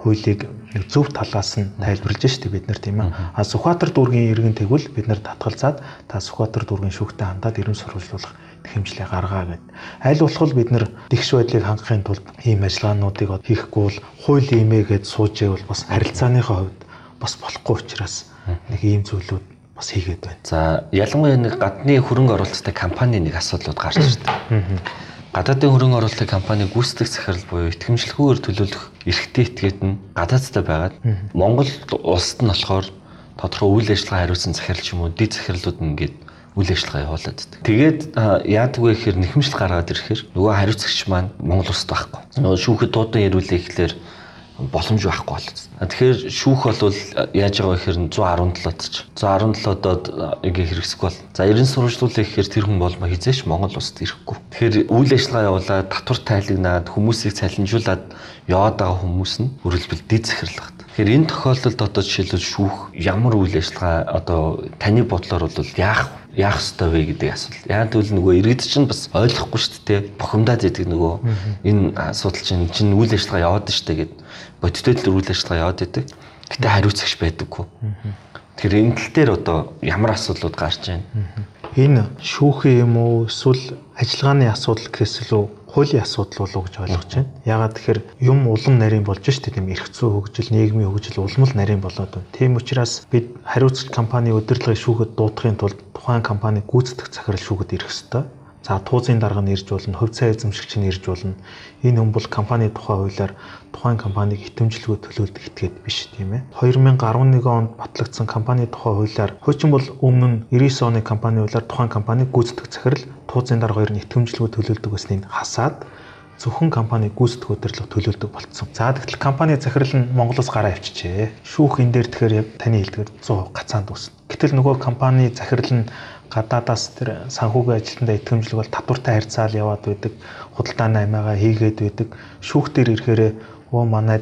хуулийг зөв талаас нь тайлбарлаж штеп бид нар тийм ээ. А Сүхбаатар дүүргийн иргэн тэгвэл бид нар татгалзаад та Сүхбаатар дүүргийн шүүхтээ хандаад ерэн сурвалжлуулах хэмжлээ гаргаа гэд. Аль болох бид нар тэгш байдлыг хангахын тулд ийм ажиллагаануудыг хийхгүй бол хууль имээгээд сууж байвал бас харилцааныхаа хувьд бас болохгүй учраас нэг ийм зүйлүүд бас хийгээд байна. За ялангуяа нэг гадны хөрөнгө оруулалттай компани нэг асуудлууд гарч ирдэг. Гадаадын хөрөнгө оруулалтын компани гүйцэтгэх захирал буюу итгэмжлэхүүгээр төлөвлөх эрхтэй этгээд нь гадаадтай байгаад Монгол улсад нь болохоор тодорхой үйл ажиллагаа хариуцсан захирал ч юм уу дэд захирлууд нь ингээд үйл ажиллагаа явуулаад байдаг. Тэгээд яадаг вэ гэхээр нэхэмжил гаргаад ирэхээр нөгөө хариуцагч маань Монгол улсад байхгүй. Нөгөө шүүхэд дуудан ярүүлээ гэхлээр боломж байхгүй болсон. Тэгэхээр шүүх бол яаж байгаа вэ гэхээр 117-д ч 117-дод ингээ хэрэгсэх бол за 90 сурвалжлуулах гэхээр тэр хүн болмо хизээш Монгол улсад ирэхгүй. Тэгэхээр үйл ажиллагаа явуулаад татвар тайлагнаад хүмүүсийг цалинжуулаад яваад байгаа хүмүүс нь үргэлжлэл дэд захирлах. Тэгэхээр энэ тохиолдолд одоо жишээлбэл шүүх ямар үйл ажиллагаа одоо таны бодлоор бол яах яах ёстой вэ гэдэг асуудал. Яг тэгвэл нөгөө иргэд чинь бас ойлгохгүй шүү дээ. Бухимдаад идэг нөгөө энэ асуудал чинь чинь үйл ажиллагаа яваад штэ гэд бодиттой л үйл ажиллагаа яваад идэг. Гэтэ хариуцагч байдаггүй. Тэгэхээр энэ тал дээр одоо ямар асуудлууд гарч байна? Энэ шүүхийн юм уу эсвэл ажиллагааны асуудал гэхээс илүү хуулийн асуудал болов гэж ойлгож байна. Ягаад тэгэхээр юм улам нарийн болж штэ тийм эрх зүй хөгжил, нийгмийн хөгжил улам л нарийн болоод байна. Тийм учраас бид хариуцагч компани удирдлагыг шүүхэд дуудахын тулд тухайн компани гүйцэтгэх захирал шүүхэд ирэх ёстой. За туузын дарга нь ирж болно, хувь цай эзэмшигч нь ирж болно. Энэ хүн бол компани тухай хуулиар тухайн компаниг итгэмжлэгөө төлөөлдөг этгээд биш тийм ээ. 2011 онд батлагдсан компани тухай хуулиар хуучин бол өмнө нь 99 оны компани хуулиар тухайн компаниг гүйцэтгэх захирал туузын дарга хоёр нь итгэмжлэгөө төлөөлдөг гэснийг хасаад зөвхөн компани гүйцэтгэх удирдлага төлөөлдөг болцсон. За тэгтэл компани захирал нь Монголоос гараа авчижээ. Шүүх энэ дээр тэгэхээр яг таны хэлдгээр 100% гацаанд үүснэ. Гэтэл нөгөө компани захирал нь гадаадаас тэр санхүүгийн ажилтнаа итгэмжлэг бол татвартай харьцаал яваад байдаг худалдааны амиагаа хийгээд байдаг шүүх дээр ирэхээр өө манай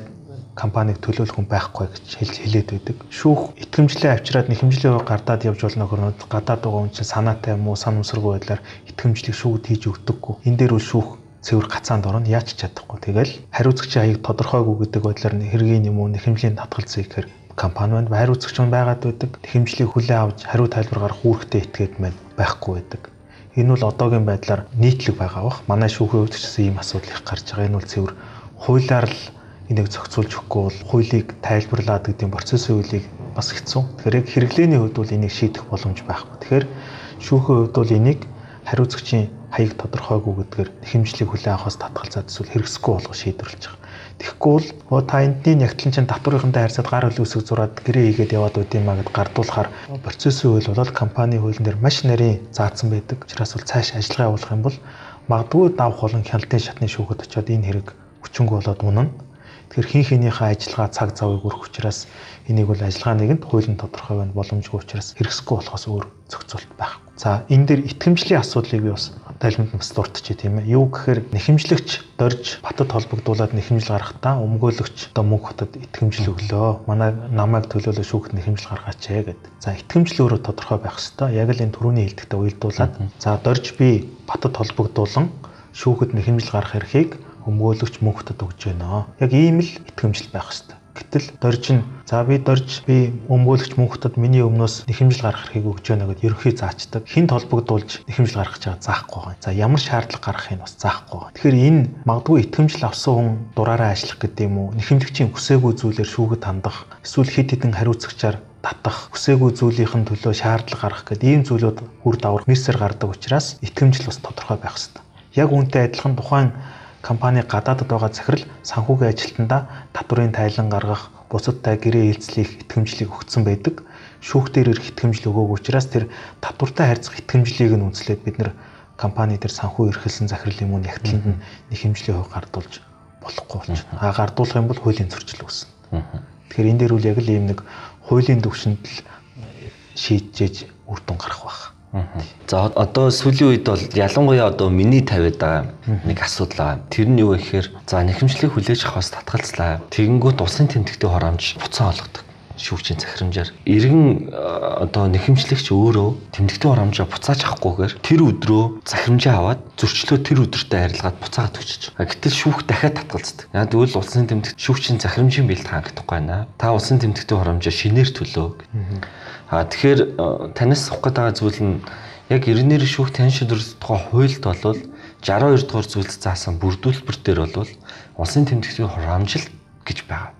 компаниг төлөөлөх хүн байхгүй гэж хэлж хэлээд байдаг. Шүүх итгэмжлээ авчираад нэхэмжлээ гардаад явж болно гөрнөд гадаад байгаа хүн чинь санаатай юм уу сан усргүй байдлаар итгэмжлэг шүүгд хийж өгдөггүй. Энэ дээр үл шүүх цэвэр гацаанд орно яач чадахгүй. Тэгэл хариуцагчийн хаяг тодорхойгүй гэдэг байдлаар хэргийн юм уу нэхэмжлийн татгалзах гэхээр компаниуд хариуцагч нь байгаад байдаг. Тэхэмжлийг хүлээн авч хариу тайлбар гаргах үүрэгтэй этгээд маань байхгүй байдаг. Энэ бол одоогийн байдлаар нийтлэг байгаа бах. Манай шүүхийн гэсэн ийм асуудал их гарч байгаа. Энэ бол цэвэр хуулиар л энийг зохицуулж өгөхгүй бол хуулийг тайлбарлаад гэдэг процессын хуулийг бас хэцүү. Тэгэхээр яг хэрэглээний хувьд бол энийг шийдэх боломж байхгүй. Тэгэхээр шүүхийн хувьд бол энийг хариуцагчийн хаяг тодорхойгүй гэдгээр хэмжлийг хүлээн авахаас татгалзаад эсвэл хэрэгсэхгүй болгох шийдвэрлэж байгаа. Тэгэхгүй л оо та эндний нягтлан чинь татварынхантай харьцаад гар хөл үсэг зураад гэрээ хийгээд яваад байд юм а гэд гардуулахаар процессын хууль болоод компани хуулийн дээр маш нарийн заасан байдаг. Учираас бол цааш ажиллагаа явуулах юм бол магадгүй давх болон хяналтын шатны шүүхэд очиод энэ хэрэг хүчингү болоод унана. Тэгэхээр хин хинийхээ ажиллагаа цаг завыг өрөх учраас энийг бол ажиллагаа нэгэнд хуулийн тодорхой байна боломжгүй учраас хэрэгсэхгүй болохоос өөр зохицуулт байхгүй. За энэ дээр итгэмжлийн асуудлыг би бас тайлбарт бас дуртчих тийм ээ. Юу гэхээр нэхэмжлэгч дорж батад холбогдуулаад нэхэмжил гаргахтаа өмгөөлөгч одоо мөнх хотод итгэмжил өглөө. Манай намайг төлөөлөө шүүхт нэхэмжил гаргаач ээ гэд. За итгэмжил өөрөө тодорхой байх хэвээр. Яг л энэ түрүүний хэлдэгтээ уялдуулаад за дорж би батад холбогдуулан шүүхэд нэхэмжил гарах эрхийг өмгөөлөгч мөнх хотод өгж байна. Яг ийм л итгэмжил байх хэвээр. Гэтэл дорж нь за би дорж би өмгөөлөгч мөнхөдөд миний өмнөөс нэхэмжил гаргах хэрэг өгч байна гэдээ ерөнхий заачдаг. Хинт холбогдуулж нэхэмжил гаргах байгаа заахгүй байгаа. За ямар шаардлага гаргахыг бас заахгүй байгаа. Тэгэхээр энэ магадгүй итгэмжил авсан хүн дураараа ажиллах гэдэг юм уу? Нэхэмжлэгчийн хүсээгүй зүйлээр шүүхэд хандах, эсвэл хид хідэн хариуцагчаар татах, хүсээгүй зүйлийнхэн төлөө шаардлага гаргах гэдэг ийм зүйлүүд үр дагавар мессер гардаг учраас итгэмжил бас тодорхой байх хэрэгтэй. Яг үүнтэй адилхан тухайн компани гадаадд байгаа захирал санхүүгийн ажилтнаа татврын тайлан гаргах, бусадтай гэрээ хэлцлэх итгэмжлийг өгсөн байдаг. Шүүхтээр ирэх итгэмжил өгөөг учраас тэр татвартай харьцах итгэмжлийг нь үнслээд бид нэр компани дээр санхүү эрхэлсэн захирлын мөн ягтланд нь нэг хэмжлийн хувь гардуулж болохгүй байна. А гардуулах юм бол хуулийн зөрчил үүснэ. Тэгэхээр энэ дээр үл яг л ийм нэг хуулийн төвшөнд л шийдэж үр дүн гарах байх. За одоо сүүлийн үед бол ялангуяа одоо миний тавиад байгаа нэг асуудал байгаа. Тэр нь юу гэхээр за нэхэмжлийг хүлээж авахаас татгалзлаа. Тэгэнгүүт улсын тэмдэгтийн хороомж буцаа олгодог шүүгчийн захирамжаар иргэн одоо нэхэмжлэгч өөрөө тэмдэгтийн хурамжаа буцааж авахгүйгээр тэр өдрөө захирамжаа аваад зөрчлөө тэр өдөртөө арилгаад буцаагаад өчөж. Гэтэл шүүх дахиад татгалздаг. Яг тэгвэл улсын тэмдэгт шүүгчийн захирамжийн бэлт хаагдахгүй байна. Та улсын тэмдэгтийн хурамжаа шинээр төлөө. А тэгэхээр танаас авах гэдэг зүйл нь яг 90-ээр шүүх тань шийдвэрлэх тухай хуульд болвол 62 дугаар зүйлд заасан бүрдүүлбэр дээр бол улсын тэмдэгтийн хурамжил гэж байгаа.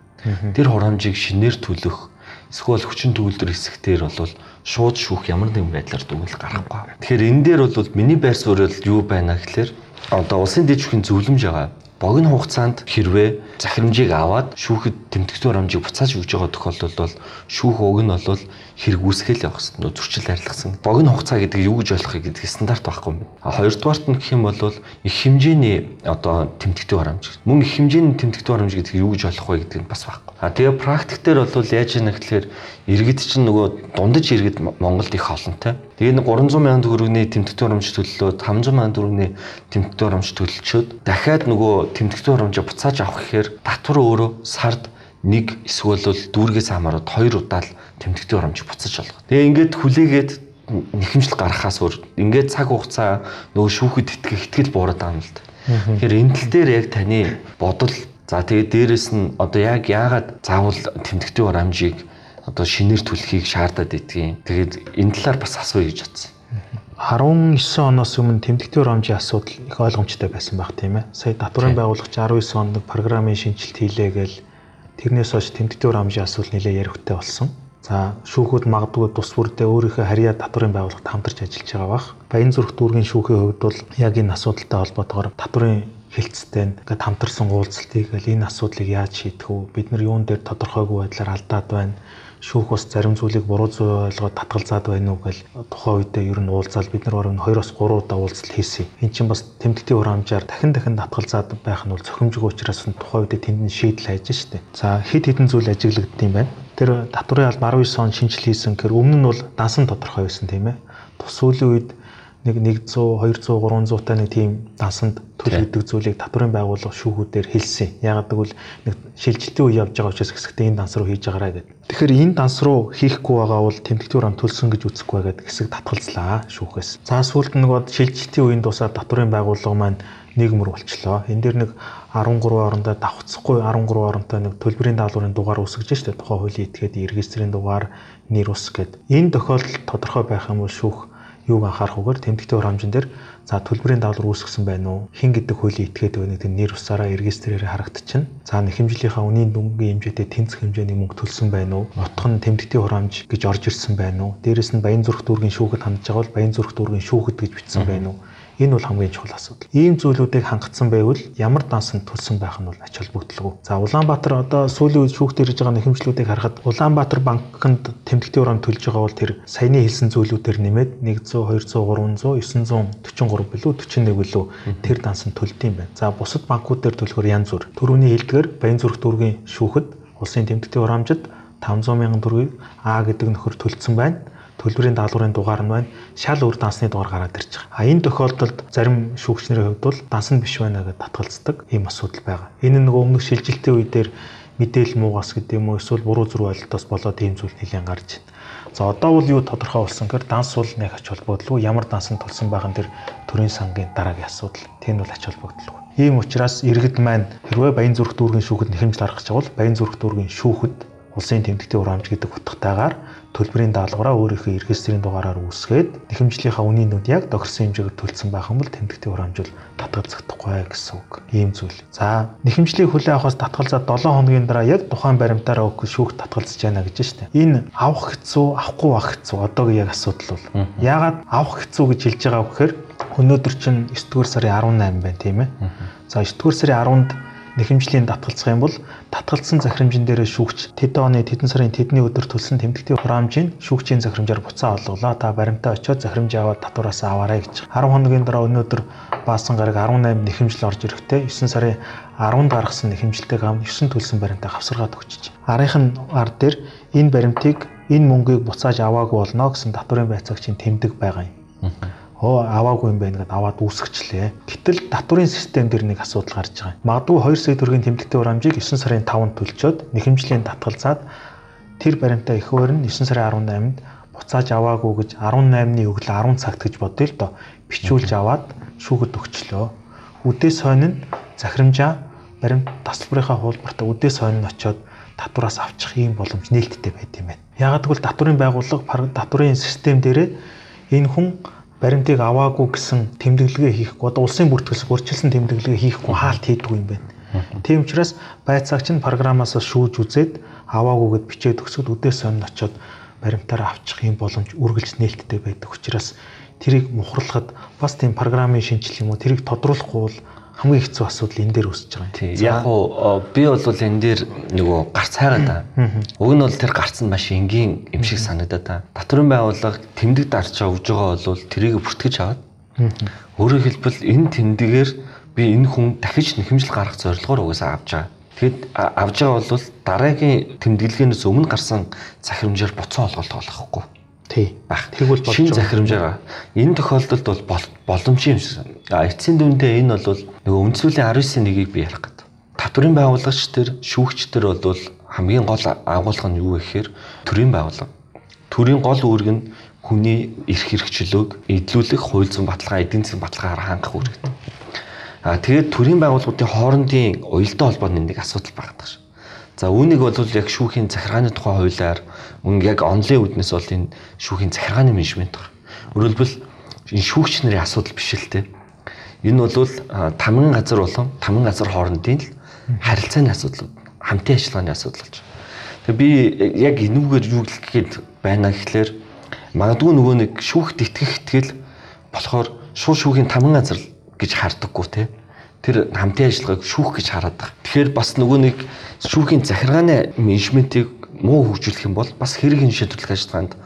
Тэр хурамжийг шинээр төлөх эсвэл хүчин төгөлдөр хэсэгтэр бол шууд шүүх ямар нэгэн байдлаар дүгнэлт гарахгүй. Тэгэхээр энэ дээр бол миний байр суурь юу байна гэхээр одоо улсын дэд шүүхийн зөвлөмж байгаа богино хугацаанд хэрвээ захирамжийг аваад шүүхэд тэмдэгтэн хурамжийг буцааж өгж байгаа тохиолдолд бол шүүх уг нь бол хэрэг үүсгэл явах хэрэгтэй. Нөө зөрчил арилгасан. Богино хугацаа гэдэг юу гэж ойлгохыг гэдэг стандарт байхгүй юм. А хоёрдугаарт нь гэх юм бол их хэмжээний одоо тэмдэгтэн хурамж. Мөн их хэмжээний тэмдэгтэн хурамж гэдэг юу гэж ойлгох вэ гэдэг нь бас байхгүй. А тэгээ практик дээр бол яаж яах вэ гэхээр иргэд чинь нөгөө дундаж иргэд Монголд их олонтой. Тэгээ нэг 300 сая төгрөгийн тэмдэгтэн хурамж төлөлөөд 500 сая төгрөгийн тэмдэгтэн хурамж төлөлчөөд дахиад нөгөө тэмдэгтэн хурамжаа буцааж авах гэхээр татвар өөрөө сард нэг эсвэл дүүргээс хамаарат хоёр удаа л тэмдэгтэн хурамжийг буцаж олгоо. Тэгээ ингээд хүлээгээд нэхэмжил гарахаас өөр ингээд цаг хугацаа нөгөө шүүхэд итгэх итгэл буураад байгаа юм л да. Тэгэхээр энэ тал дээр яг таны бодол За тэгээд дээрэс нь одоо яг яагаад заавал тэмдэгтийн хурамжийг одоо шинээр түлхийг шаардаад идэгин. Тэгээд энэ талаар бас асууя гэж бодсон. 19 оноос өмнө тэмдэгтийн хурамжийн асуудал их ойлгомжтой байсан баг тийм ээ. Сая татварын байгуулагч 19 онд программын шинжилт хийлээ гээл тэрнээс хойш тэмдэгтийн хурамжийн асуудал нэлээд яригтэй болсон. За шүүхүүд магадгүй тус бүрдээ өөрийнхөө харьяа татварын байгууллагт хамтарч ажиллаж байгаа бах. Баян зүрх дүүргийн шүүхийн хувьд бол яг энэ асуудалтай холбоотойгоор татварын хилцтэй ингээд хамтарсан уулзалтыг л энэ асуудлыг яаж шийдэх вэ? Бид нар юун дээр тодорхойгүй байдлаар алдаад байна. Шүүх бас зарим зүйлийг буруу зүй ойлгоод татгалзаад байна уу гэл тухайн үедээ ер нь уулзаал бид нар баруун 2-оос 3 удаа уулзалт хийсэн. Эн чинь бас тэмдэгтийн хураамжаар дахин дахин татгалзаад байх нь бол цохимжгүй учраас тухайн үедээ тэнд нь шийдэл хайж штэ. За хэд хэдэн зүйл ажиглагдсан юм байна. Тэр татварын алба 19 он шинжил хийсэн гэхээр өмнө нь бол дансан тодорхой байсан тийм ээ. Тус сүүлийн үед нэг 100 200 300 та нэг тийм дансанд төл гэдэг зүйлийг татварын байгууллага шүүхүүдээр хэлсэн. Ягаад гэвэл нэг шилжилтийн үе явж байгаа учраас хэсэгтээ энэ данс руу хийж байгаарай гэдэг. Тэгэхээр энэ данс руу хийхгүй байгаа бол тэмдэгтүүр ам төлсөн гэж үзэхгүй байгаад хэсэг татгалзлаа шүүхээс. За сүүлд нөгөө шилжилтийн үеийн дусаад татварын байгууллага маань нийгмэр болчлоо. Энэ дээр нэг 13 орондоо давхцахгүй 13 оронтой нэг төлбөрийн даалгаврын дугаар үсгэж штэ тухайн хуулийн этгээд регистрийн дугаар нэр ус гэд. Энэ тохиолдолд тодорхой байх юм бол шүүх юуг анхаарах вгээр тэмдэгтэй хурамжин дээр за төлбөрийн даалгавар үүсгэсэн байна уу? Хин гэдэг хуулийн этгээд байна гэдэг нэр усаараа регистрээр харагдчихна. За нэхэмжлийнхаа үнийн дүнгийн хэмжээтэй тэнцэх хэмжээний мөнгө төлсөн байна уу? Нутх нь тэмдэгтэй хурамж гэж орж ирсэн байна уу? Дээрэс нь Баян зүрх дүүргийн шүүхэд хандж байгаа бол Баян зүрх дүүргийн шүүхэд гэж бичсэн байна уу? Энэ бол хамгийн чухал асуудал. Ийм зүйлүүдийг хангацсан байвал ямар дансанд төлсөн байх нь бол ач холбогдолгүй. За Улаанбаатар одоо сүүлийн үед шүүхт ирж байгаа нэхэмжлүүдийг харахад Улаанбаатар банкнд тэмдэгтийн урам төлж байгаа бол тэр саяны хэлсэн зүйлүүдээр нэмээд 100, 200, 300, 943 билүү 41 билүү тэр дансанд төлдөг юм байна. За бусад банкуд дээр төлөхөр янз бүр. Төрөүний хэлдгээр Баян зүрх дүүргийн шүүхэд улсын тэмдэгтийн урамжид 500 мянган төгрөгийг А гэдэг нөхөр төлцсөн байна төлбөрийн даалгаврын дугаар нь байна. Шал үр дансны дугаар гараад байгаа. А энэ тохиолдолд зарим шүүгчнэрийн хувьд бол данс нь биш байна гэдээ татгалздаг ийм асуудал байгаа. Энэ нөгөө өмнөх шилжилтийн үедэр мэдээлэл муугас гэдэг юм уу эсвэл буруу зүрх ойлголтоос болоод ийм зүйл нэлээд гарч байна. За одоо бол юу тодорхой болсон гэхээр данс бол нэг ач холбогдолгүй ямар дансанд тулсан байгаа нь тэр төрийн сангийн дараагийн асуудал. Тийм бол ач холбогдолгүй. Ийм учраас иргэд маань хэрвээ Баян зүрх дүүргийн шүүхэд нэхэмжил гаргах гэж бол Баян зүрх дүүргийн шүүхэд улсын тэмдэгтийн хурамч гэдэг утгатайгаар төлбөрийн даалгавраа өөрийнхөө эргэстрийн дугаараар үүсгээд нэхэмжлийнхаа үнийн нүд яг тохирсон хэмжээгээр төлсөн байх юм бол тэмдэгтийн хурамжуул татгалзахдахгүй гэсэн үг. Ийм зүйл. За нэхэмжлийг хүлээн авахаас татгалзаад 7 хоногийн дараа яг тухайн баримтаараа өгөх шүүх татгалзаж байна гэж штэ. Энэ авах хэцүү, авахгүй байх хэцүү одоогийн яг асуудал бол. Яагаад авах хэцүү гэж хэлж байгаа вэ гэхээр өнөөдөр чинь 9 дугаар сарын 18 байна тийм ээ. За 9 дугаар сарын 10-нд нэхэмжлийн татгалзах юм бол татгалзсан захирамжин дээрээ шүүгч тэдэн оны тэдэн сарын тэдний өдөр төлсөн тэмдэгтийн хураамжийг шүүгчийн захирамжаар буцаа олголоо. Та баримтаа очиод захирамж аваад татвараас аваарай гэж. 10 хоногийн дараа өнөөдөр баасан гараг 18 нэхэмжил орж ирэхдээ 9 сарын 10-нд гаргасан нэхэмжилтэйг хамт 9 төлсөн баримтаа хавсаргаад өгчөж. Арийнхын ар дээр энэ баримтыг энэ мөнгийг буцааж аваагүй болно гэсэн татврын байцаагчийн тэмдэг байгаа юм оо аваагүй юм байна гэдээ аваад үүсгэчлээ. Гэтэл татврын систем дээр нэг асуудал гарч байгаа. Магадгүй 2 сая төгрөгийн тэмдэгтэй хурамжийг 9 сарын 5-нд төлчөөд нэхэмжлийн татгалзаад тэр баримтаа их өөр нь 9 сарын 18-нд буцааж аваагүй гэж 18-ны өглөө 10 цагт гэж бодъё л доо бичүүлж аваад шүүхэд өгчлөө. Үдээс хойно нь захирамжаа баримт тасалбарынхаа хуулбартаа үдээс хойно очиод татвараас авчих ийм боломж нээлттэй байд юм байна. Ягаад гэвэл татврын байгууллага татврын систем дээр энэ хүн баримтыг аваагүй гэсэн тэмдэглэгээ хийхгүй одоо улсын бүртгэлс урьдчилсан тэмдэглэгээ хийхгүй хаалт хийдгүй юм байна. Тийм учраас байцаагч нь програмаас шүүж үзээд аваагүйгээд бичээд өгсөд үдээс сонь очоод баримтаараа авчих юм боломж үргэлж нээлттэй байдаг учраас тэрийг мухарлахад бас тийм програмын шинжил юм уу тэрийг тодруулахгүй бол хамгийн хэцүү асуудал энэ дээр үүсэж байгаа юм. Яг уу би бол энэ дээр нөгөө гарц хайгаад та. Уг нь бол тэр гарц нь маш энгийн юм шиг санагдаад та. Татврын байгууллага тэмдэг дарж өгж байгаа бол тэрийг бүртгэж аваад өөрөөр хэлбэл энэ тэмдэгээр би энэ хүн дахиж нэхэмжил гаргах зорилгоор угаасаа авч байгаа. Тэгэд авж байгаа бол дараагийн тэмдэглэгээнээс өмнө гарсан захирамжаар буцаа олголт олохгүй Тий. Баг. Тэгвэл болж шин захирамжаар. Энэ тохиолдолд бол боломж юм шиг. А эцсийн дүндээ энэ бол нөгөө үндсүүлийн 19-ийн нэгийг би ярих гэдэг. Татврын байгууллагч төр, шүүгч төр бол хамгийн гол агуулга нь юу гэхээр төрийн байгууллага. Төрийн гол үүрэг нь хүний эрх хэрэгчлөөг эдлүүлэх хууль зүйн баталгаа, эдийн засгийн баталгаагаар хангах үүрэг. А тэгээд төрийн байгууллагуудын хоорондын уялдаа холбооны нэг асуудал багтдаг ш. За үүнийг бол яг шүүхийн захиргааны тухай хуулиар мөн яг онлын үднэс бол энэ шүүхийн захиргааны менежмент байна. Өөрөлдвөл энэ шүүгч нарын асуудал биш л те. Энэ бол тамган газар болон тамган газар хоорондын л харилцааны асуудал, хамтын ажиллагааны асуудал болж байна. Тэгээ би яг энүүгээр юу гэхэд байна гэхлээр магадгүй нөгөө нэг шүүхт итгэх итгэл болохоор шууд шүүхийн тамган газар гэж хардаггүй те тэр хамтын ажиллагааг шүүх гэж хараад байгаа. Тэгэхээр бас нөгөө нэг шүүхийн захиргааны менежментийг муу хөгжүүлэх юм бол бас хэрэг энэ шийдвэрлэх ажиллагаанд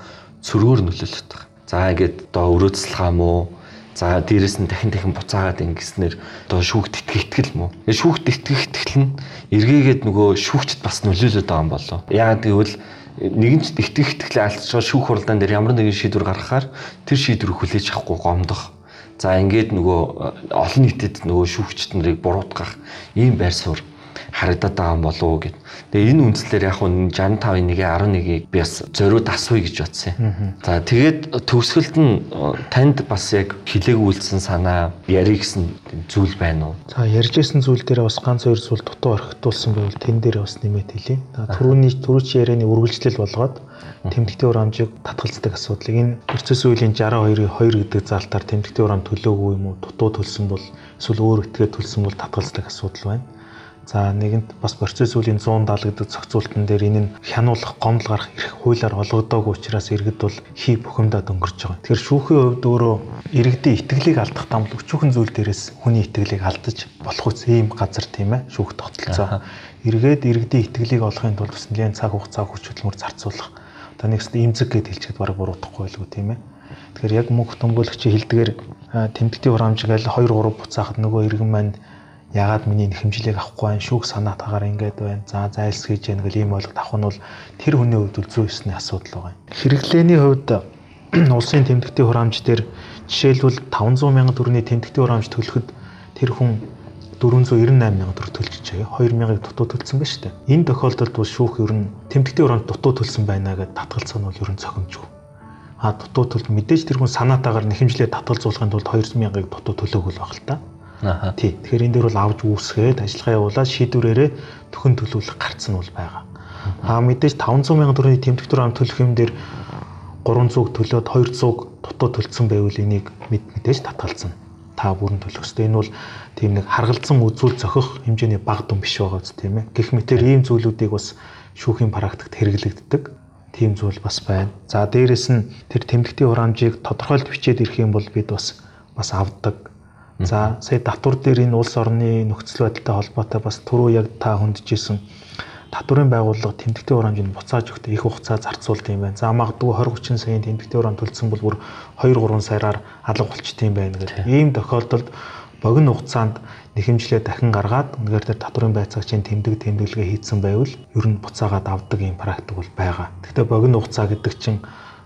цөрөөр нөлөөлөд байгаа. За ингээд одоо өрөөцлөхаа мó За дээрэс нь дахин дахин буцаагаад ингэснээр одоо шүүхт итгэх итгэл мó. Шүүхт итгэх итгэл нь эргээгээд нөгөө шүүгчд бас нөлөөлөд байгаа юм болоо. Яагаад гэвэл нэгэн ч итгэх итгэлээ алдчихсан шүүх хуралдаан дээр ямар нэгэн шийдвэр гаргахаар тэр шийдвэрийг хүлээж авахгүй гомдох За ингээд нөгөө э, олон нийтэд нөгөө шүүгчд нарыг буруутгах ийм байр суурь харагдаад байгаа юм болов уу гэд. Тэгээ энэ үндслээр яг нь 65-ын 1-11-ийг би бас зориуд асууя гэж бодсон юм. За тэгээд төгсгөлд нь э, танд бас яг хилээгүүлсэн санаа ярих гэсэн зүйл байна уу? За ярьжсэн зүйл дээр бас ганц хоёр зүйл дутуу орхитуулсан байвал тэн дээр бас нэмээд хэлье. Түрүүний түрүүч ярианы үргэлжлэл болгоод тэмдэгтийн урамжийг татгалздаг асуудлыг энэ процесс үеийн 62-ийн 2 гэдэг залтаар тэмдэгтийн урам төлөөгүй юм уу дутуу төлсөн бол эсвэл өөр этгээд төлсөн бол татгалздаг асуудал байна. За нэгэнт бас процесс үеийн 170 гэдэг зохицуултан дээр энэ нь хянуулах, гомдол гарах эрх хуулиар олгодоогүй учраас иргэд бол хий бухимдаад өнгөрч байгаа. Тэгэхээр шүүхийн хувьд өөрөө иргэдийн итгэлийг алдах там өчүүхэн зүйл дээрээс хүний итгэлийг алдаж болох үс ийм газар тийм ээ шүүх тогтолцоо. Иргэд иргэдийн итгэлийг олохын тулд бас нэлээд цаг хугацаа хүч хөдөлмөр зарцуулах та нэгсд имзэг гэж хэлчихэд бараг буруутахгүй байлгүй тийм ээ. Тэгэхээр яг мөнх томгуулагчийн хэлдгээр тэмдэгтийн хураамжиг аль 2 3 буцаахад нөгөө иргэн маань ягаад миний хэмжлийг авахгүй байх шүүх санаатаагаар ингээд байна. За зайлс хийж яах гэл ийм ойлголт авах нь бол тэр хүний хувьд үл зүй ёсны асуудал байгаа юм. Хэрэглээний хувьд [clears throat] улсын тэмдэгтийн хураамж дээр жишээлбэл 500 сая төгрөгийн тэмдэгтийн хураамж төлөхөд тэр хүн 498 мянган төгрөг төлчихөө 2000-ыг дутуу төлсөн байна шүү дээ. Энэ тохиолдолд бол шүүх ер нь тэмдэгтийн уранд дутуу төлсөн байна гэдэг татгалцаа нь бол ер нь цохимжгүй. А дутуу төлд мэдээж тэр хүн санаатаагаар нэхэмжлээ татгалзуулахын тулд 2000-ыг дутуу төлөөгүй л баг л та. Аа. Тий. Тэгэхээр энэ дээр бол авж үүсгээд ажиллагаа явуулаад шийдвэрээрээ төхөн төлөвлөх гарц нь бол байгаа. Аа мэдээж 500 сая төгрөгийн тэмдэгтүр ам төлөх юм дээр 300 төлөөд 200 дутуу төлцсөн байвал энийг мэдээж татгалзана. Та бүрэн төлөх ёстой. Энэ бол тийм нэг харгалзан үзүүл зохих хэмжээний баг дүн биш байгаа зү тийм ээ. Гэх мэтэр ийм зүйлүүдийг бас шүүхийн практикт хэрэглэгддэг тийм зүйл бас байна. За дээрэс нь тэр тэмдэгтийн хураамжийг тодорхойлт бичээд ирэх юм бол бид бас бас авдаг. За сая татвар дээр энэ улс орны нөхцөл байдалтай холбоотой бас түрүү яг та хөндөжсэн татварын байгууллага тэмдэгтийн хураамжийг буцааж өгөх их хугацаа зарцуулдаг юм байна. За магадгүй 20 30 саяын тэмдэгтийн хураам төлсөн бол бүр 2 3 сараар алга болчтой юм байна гэдэг. Ийм тохиолдолд богино хугацаанд нэхэмжлээ дахин гаргаад үнэхээр тэр татварын байцаагчийн тэмдэг тэмдэглэгээ хийцэн байвал ер нь буцаагаад авдаг юм практик бол байгаа. Гэхдээ богино хугацаа гэдэг чинь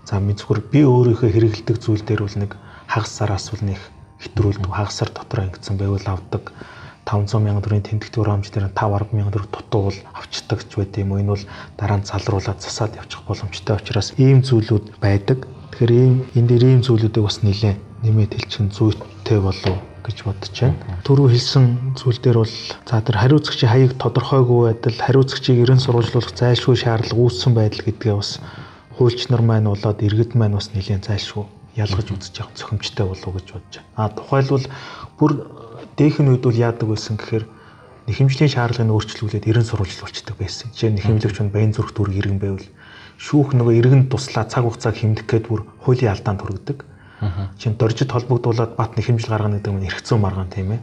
за зүгээр би өөрийнхөө хэрэгэлдэг зүйл дээр бол нэг хагас сараас бол нэг хэтрүүлдэг хагас сар дотор ингэсэн байвал авдаг 500 мянган төгрөгийн тэмдэгт хураамж дээр 5 10 мянган төгрөг дутуу бол авчдаг ч байт юм энэ бол дараа нь залруулаад засаад явчих боломжтой учраас ийм зүйлүүд байдаг. Тэгэхээр ийм энэ дээр ийм зүйлүүдийг бас нэлээ нэмээд хэлчих нь зүйтэй болов гэж бодож байна. Түрүү хэлсэн зүйл дээр бол за тэр хариуцагчийн хаяг тодорхойгүй байдал, хариуцагчийг ерөн сурвалжлуулах зайлшгүй шаардлага үүссэн байдал гэдгээ бас хуульч нар маань болоод иргэд маань бас нэлээд зайлшгүй ялгаж үзэж явах зохимжтой болов уу гэж бодож байна. А тухайлбал бүр дээхэн үед бол яадаг байсан гэхээр нэхэмжлийн шаардлагыг өөрчлүүлээд ерөн сурвалжлуулцдаг байсан. Жишээ нь нэхэмлэгч нь баян зүрх дүрг иргэн байвал шүүх нөгөө иргэн туслаа цаг хугацааг хэмнэх гээд бүр хуулийн алдаанд хүргэдэг. Чин доржид холбогдуулаад бат нэхэмжил гаргана гэдэг нь эргэцүү маргаан тийм ээ.